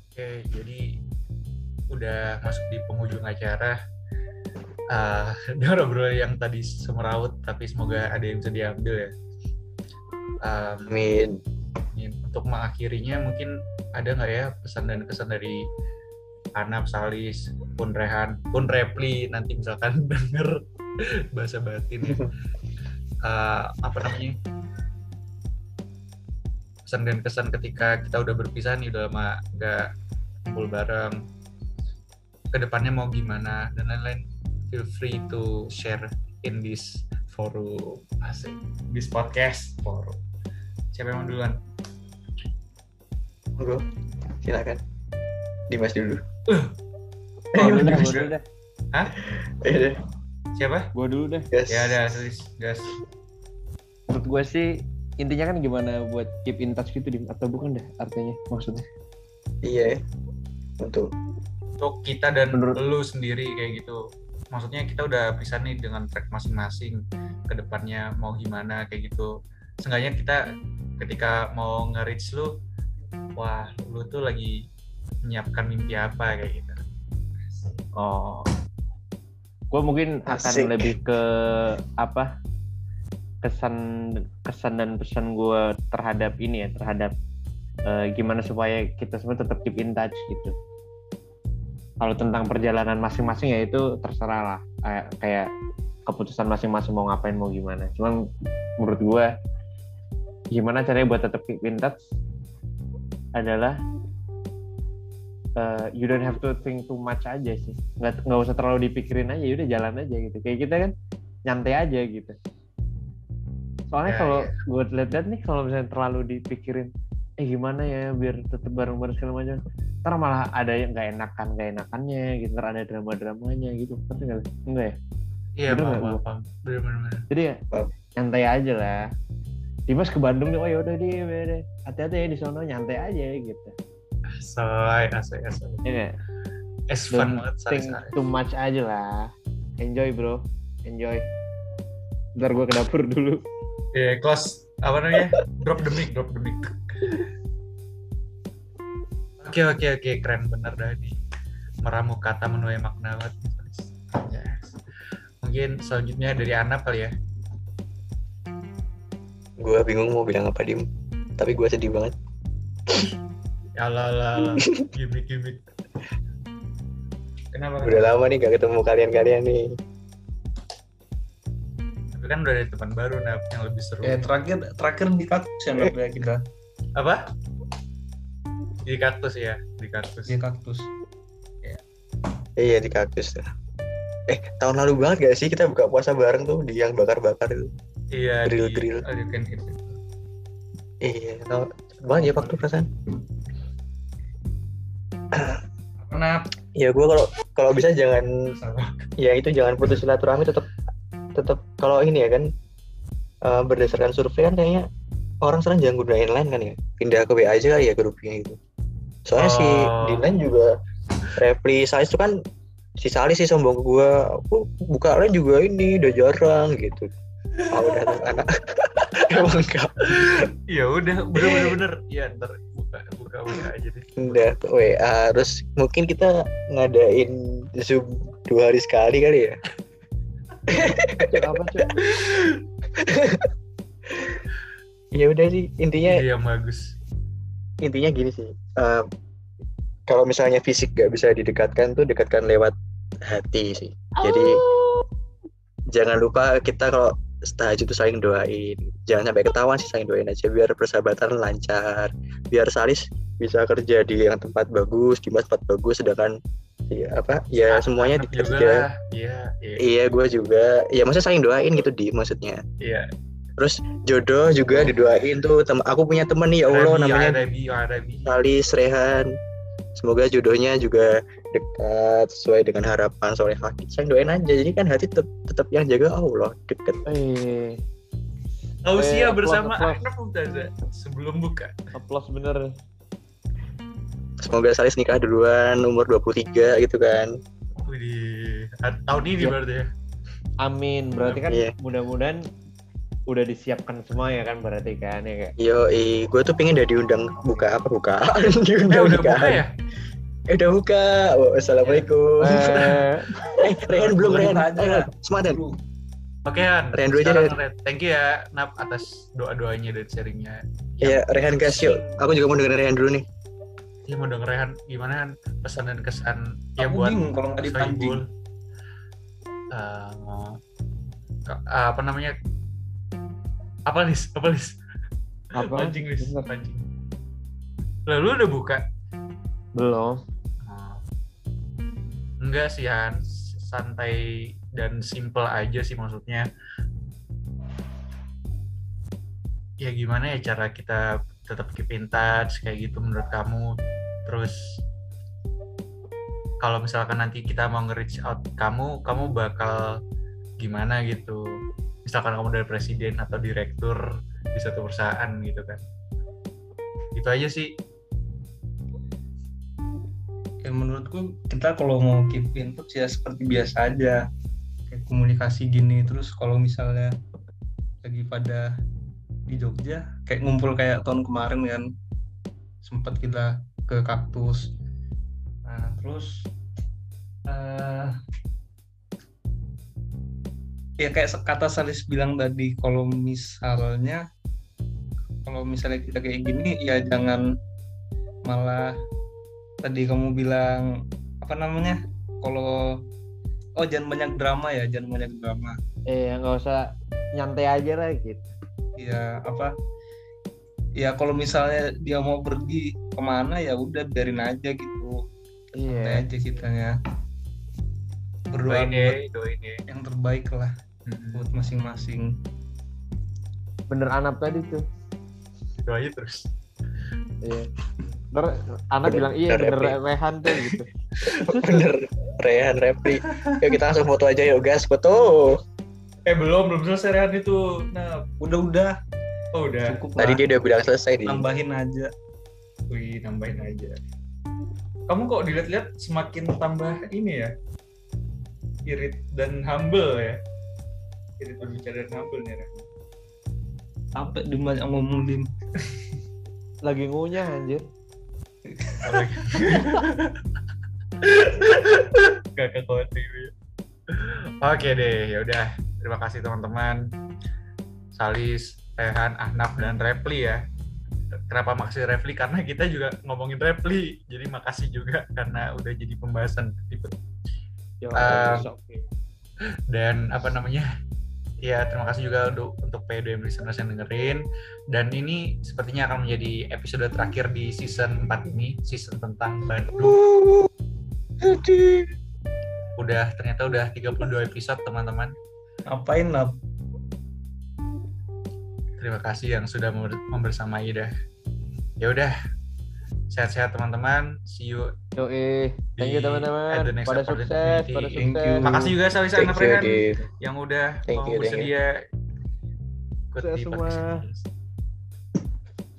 Speaker 1: Oke, jadi udah masuk di penghujung acara. Ah, dengan obrolan yang tadi semeraut, tapi semoga ada yang bisa diambil ya. Um,
Speaker 3: Amin.
Speaker 1: untuk mengakhirinya mungkin ada nggak ya pesan dan kesan dari Anap, Salis, pun Rehan, pun Repli nanti misalkan denger bahasa batin ya. Eh, apa namanya pesan dan kesan ketika kita udah berpisah nih udah lama nggak kumpul bareng ke depannya mau gimana dan lain-lain feel free to share in this forum asik this podcast forum siapa yang mau duluan
Speaker 3: Monggo. Silakan. Dimas dulu.
Speaker 2: Gua deh,
Speaker 1: Dimas
Speaker 2: gua dulu
Speaker 1: dulu.
Speaker 2: deh.
Speaker 3: Ya deh.
Speaker 1: siapa
Speaker 2: Gua dulu deh.
Speaker 3: Gas.
Speaker 1: ya ada tulis gas
Speaker 2: Menurut gue sih intinya kan gimana buat keep in touch gitu atau bukan dah artinya maksudnya
Speaker 3: Iya. Untuk
Speaker 1: untuk kita dan
Speaker 2: Menurut-
Speaker 1: lu sendiri kayak gitu maksudnya kita udah pisah nih dengan track masing-masing ke depannya mau gimana kayak gitu seenggaknya kita ketika mau nge-reach lu wah lu tuh lagi menyiapkan mimpi apa kayak gitu
Speaker 2: Oh. Gue mungkin akan
Speaker 3: Asik.
Speaker 2: lebih ke apa? kesan kesan dan pesan gue terhadap ini ya, terhadap eh, gimana supaya kita semua tetap keep in touch gitu. Kalau tentang perjalanan masing-masing ya itu terserah lah. Kayak, kayak keputusan masing-masing mau ngapain mau gimana. Cuman menurut gue gimana caranya buat tetap keep in touch adalah uh, you don't have to think too much aja sih. Nggak nggak usah terlalu dipikirin aja udah jalan aja gitu. Kayak kita kan nyantai aja gitu. Soalnya
Speaker 1: Ya,
Speaker 2: kalau
Speaker 1: ya.
Speaker 2: gue lihat-lihat nih kalau misalnya terlalu dipikirin eh gimana ya biar tetap bareng-bareng segala macam ntar malah ada yang nggak enakan nggak enakannya gitu. Ntar ada drama-dramanya gitu. Ngerti nggak sih? enggak ya?
Speaker 1: Iya
Speaker 2: Bener
Speaker 1: paham paham.
Speaker 2: Jadi ya nyantai aja lah. Dimas ke Bandung nih oh yaudah deh deh. Hati-hati ya di sono nyantai aja gitu
Speaker 1: Asoy, asoy, asoy.
Speaker 2: ya nggak?
Speaker 1: Es fun banget sorry.
Speaker 2: too much aja lah. Enjoy bro, enjoy. Ntar gue ke dapur dulu.
Speaker 1: Iya, close apa namanya? drop the mic, drop the mic. Oke, oke, oke, keren bener dah di meramu kata menuai makna banget. Yes. Mungkin selanjutnya dari Anap kali ya.
Speaker 3: gue bingung mau bilang apa dim tapi gue sedih banget
Speaker 1: Ya Allah, Allah, Allah. gimmick, gimmick. Kenapa?
Speaker 3: udah lama nih gak ketemu kalian-kalian nih
Speaker 1: Tapi kan udah ada teman baru Nap yang lebih seru.
Speaker 4: Ya terakhir terakhir di kaktus ya Nap, ya kita
Speaker 1: Apa? Di kaktus ya, di kaktus.
Speaker 4: di kaktus.
Speaker 3: iya di kaktus tuh eh tahun lalu banget gak sih kita buka puasa bareng tuh di yang bakar-bakar itu
Speaker 1: Iya,
Speaker 3: Grill,
Speaker 1: di
Speaker 3: grill. iya tau banget ya waktu perasaan
Speaker 1: Nap?
Speaker 3: ya gue kalau kalau bisa jangan
Speaker 1: Sama.
Speaker 3: ya itu jangan putus silaturahmi tetap tetap kalau ini ya kan eh, berdasarkan survei kan kayaknya orang sekarang jangan gunain line kan ya pindah ke WA aja kali ya grupnya gitu soalnya si
Speaker 1: Oh.
Speaker 3: di line juga reply Salis itu kan si Salis sih sombong ke gua aku buka line juga ini udah jarang gitu ah udah anak emang enggak
Speaker 1: Ya udah, bener bener bener. Ya ntar buka buka buka aja deh.
Speaker 3: udah ke WA terus mungkin kita ngadain zoom dua hari sekali kali ya
Speaker 2: apa
Speaker 3: ya udah sih intinya
Speaker 1: Iya bagus.
Speaker 3: intinya gini sih eh, kalau misalnya fisik gak bisa didekatkan tuh dekatkan lewat hati sih jadi jangan lupa kita kalau tahajud tuh saling doain. Jangan sampai ketahuan sih saling doain aja biar persahabatan lancar. Biar Salis bisa kerja di yang tempat bagus di tempat bagus sedangkan ya apa ya semuanya
Speaker 1: Anak
Speaker 3: di kerja.
Speaker 1: Iya, iya,
Speaker 3: iya gue juga. Ya maksudnya saling doain gitu di maksudnya.
Speaker 1: Iya.
Speaker 3: terus jodoh juga didoain tuh tem aku punya temen nih ya Allah
Speaker 1: Arabi,
Speaker 3: namanya
Speaker 1: Arabi, Arabi.
Speaker 3: Salis Rehan. Semoga jodohnya juga dekat sesuai dengan harapan soleh fakir saya doain aja jadi kan hati tetap tetap yang jaga Allah deket
Speaker 2: Eh,
Speaker 1: Tausiah
Speaker 2: Eh,
Speaker 1: bersama. Ahnaf Mumtaza sebelum buka.
Speaker 2: applause bener.
Speaker 3: semoga Salis nikah duluan umur 23 gitu kan
Speaker 1: Wih, tahun ini
Speaker 2: Ya.
Speaker 1: berarti ya.
Speaker 2: Amin. Berarti kan
Speaker 3: Iya.
Speaker 2: mudah-mudahan udah disiapkan semua ya kan berarti kan ya kayak.
Speaker 3: yo gue tuh pengen udah diundang buka apa buka
Speaker 1: Eh
Speaker 3: diundang
Speaker 1: udah buka ya?
Speaker 3: Eh udah buka Oh, assalamualaikum
Speaker 2: Eh,
Speaker 3: eh Rehan belum Rehan. Ayo, semangat
Speaker 1: Oke Han,
Speaker 3: Rian dulu aja,
Speaker 1: Ren. Thank you ya Nap atas doa-doanya dan sharingnya.
Speaker 3: ya Rehan kasih aku juga mau dengerin Rehan dulu nih
Speaker 1: Iya mau denger Han, gimana Han pesan dan kesan ya
Speaker 4: aku
Speaker 1: buat
Speaker 4: bingung kalau nggak dipancing.
Speaker 1: Eh, ke- apa namanya? Apa lis? Apa lis?
Speaker 2: apa?
Speaker 1: Pancing lis,
Speaker 2: Bentar.
Speaker 1: pancing. Lalu udah buka?
Speaker 2: Belum.
Speaker 1: Enggak sih Han, santai dan simple aja sih maksudnya. Ya gimana ya cara kita tetap keep in touch kayak gitu menurut kamu? Terus kalau misalkan nanti kita mau nge-reach out kamu, kamu bakal gimana gitu? Misalkan kamu dari presiden atau direktur di satu perusahaan gitu kan. Itu aja sih.
Speaker 4: Ya menurutku kita kalau mau keep in touch ya seperti biasa aja. Kayak komunikasi gini terus kalau misalnya lagi pada di Jogja kayak ngumpul kayak tahun kemarin kan sempat kita ke kaktus. Nah terus eh ya kayak kata Salis bilang tadi kalau misalnya kalau misalnya kita kayak gini ya jangan malah tadi kamu bilang apa namanya kalau oh jangan banyak drama ya jangan banyak drama.
Speaker 2: Eh nggak usah nyantai aja lah gitu.
Speaker 4: Ya apa ya kalau misalnya dia mau pergi ke mana ya udah biarin aja gitu. Santai
Speaker 2: iya
Speaker 4: aja kitanya. Berdoa
Speaker 1: doain
Speaker 4: buat
Speaker 1: ya doain ya.
Speaker 4: yang terbaik lah
Speaker 1: Mm-mm.
Speaker 4: buat masing-masing.
Speaker 2: Bener anak tadi tuh.
Speaker 1: Doain terus.
Speaker 2: Iya Ntar anak
Speaker 3: Bener-
Speaker 2: bilang iya
Speaker 3: bener
Speaker 2: rehan tuh gitu.
Speaker 3: Bener Rehan Repli yuk kita langsung foto aja yuk guys. Foto.
Speaker 1: Eh belum belum selesai Rehan itu. Nah
Speaker 4: udah udah.
Speaker 1: Oh udah.
Speaker 4: Cukup
Speaker 3: tadi
Speaker 4: lah.
Speaker 3: dia udah bilang selesai di
Speaker 4: tambahin aja.
Speaker 1: Wih nambahin aja. Kamu kok dilihat-lihat semakin tambah ini ya? Irit dan humble ya? Irit berbicara dan humble nih Ren.
Speaker 4: apa di banyak ngomong dim.
Speaker 2: Lagi ngunyah anjir
Speaker 1: Gak ke TV. Oke deh, ya udah. Terima kasih teman-teman. Salis, Rehan, Ahnaf dan Repli ya. Kenapa makasih Repli? Karena kita juga ngomongin Repli. Jadi makasih juga karena udah jadi pembahasan.
Speaker 2: Yo,
Speaker 1: Um. Dan apa namanya? Ya, terima kasih juga untuk, untuk PDM listeners yang dengerin. Dan ini sepertinya akan menjadi episode terakhir di season 4 ini, season tentang Bandung. Udah ternyata udah 32 episode teman-teman.
Speaker 4: ngapain lah
Speaker 1: Terima kasih yang sudah member- membersamai dah. Ya udah. Sehat-sehat teman-teman. See you.
Speaker 2: Yo, eh, thank you teman-teman. Pada sukses, pada
Speaker 4: Thank
Speaker 2: sukses.
Speaker 4: you.
Speaker 1: Makasih juga Salisa
Speaker 3: thank
Speaker 1: Anak
Speaker 3: you
Speaker 1: Rehan
Speaker 3: Din
Speaker 1: yang udah
Speaker 3: Thank
Speaker 1: mau
Speaker 3: you, thank you.
Speaker 1: bersedia ikut di
Speaker 2: semua.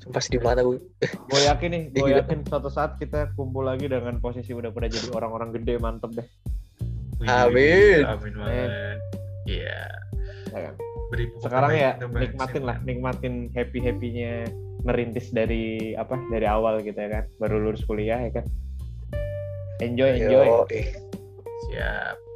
Speaker 3: sumpah di mana bu
Speaker 2: Gue yakin nih, gue yakin suatu saat kita kumpul lagi dengan posisi udah pada jadi orang-orang gede mantep deh.
Speaker 3: Amin.
Speaker 1: Amin banget. Iya.
Speaker 2: Ya kan? Sekarang ya nikmatin lah, nikmatin happy happynya merintis dari apa dari awal gitu ya kan, baru lulus kuliah ya kan. Enjoy, enjoy.
Speaker 3: Yo, eh.
Speaker 1: Siap.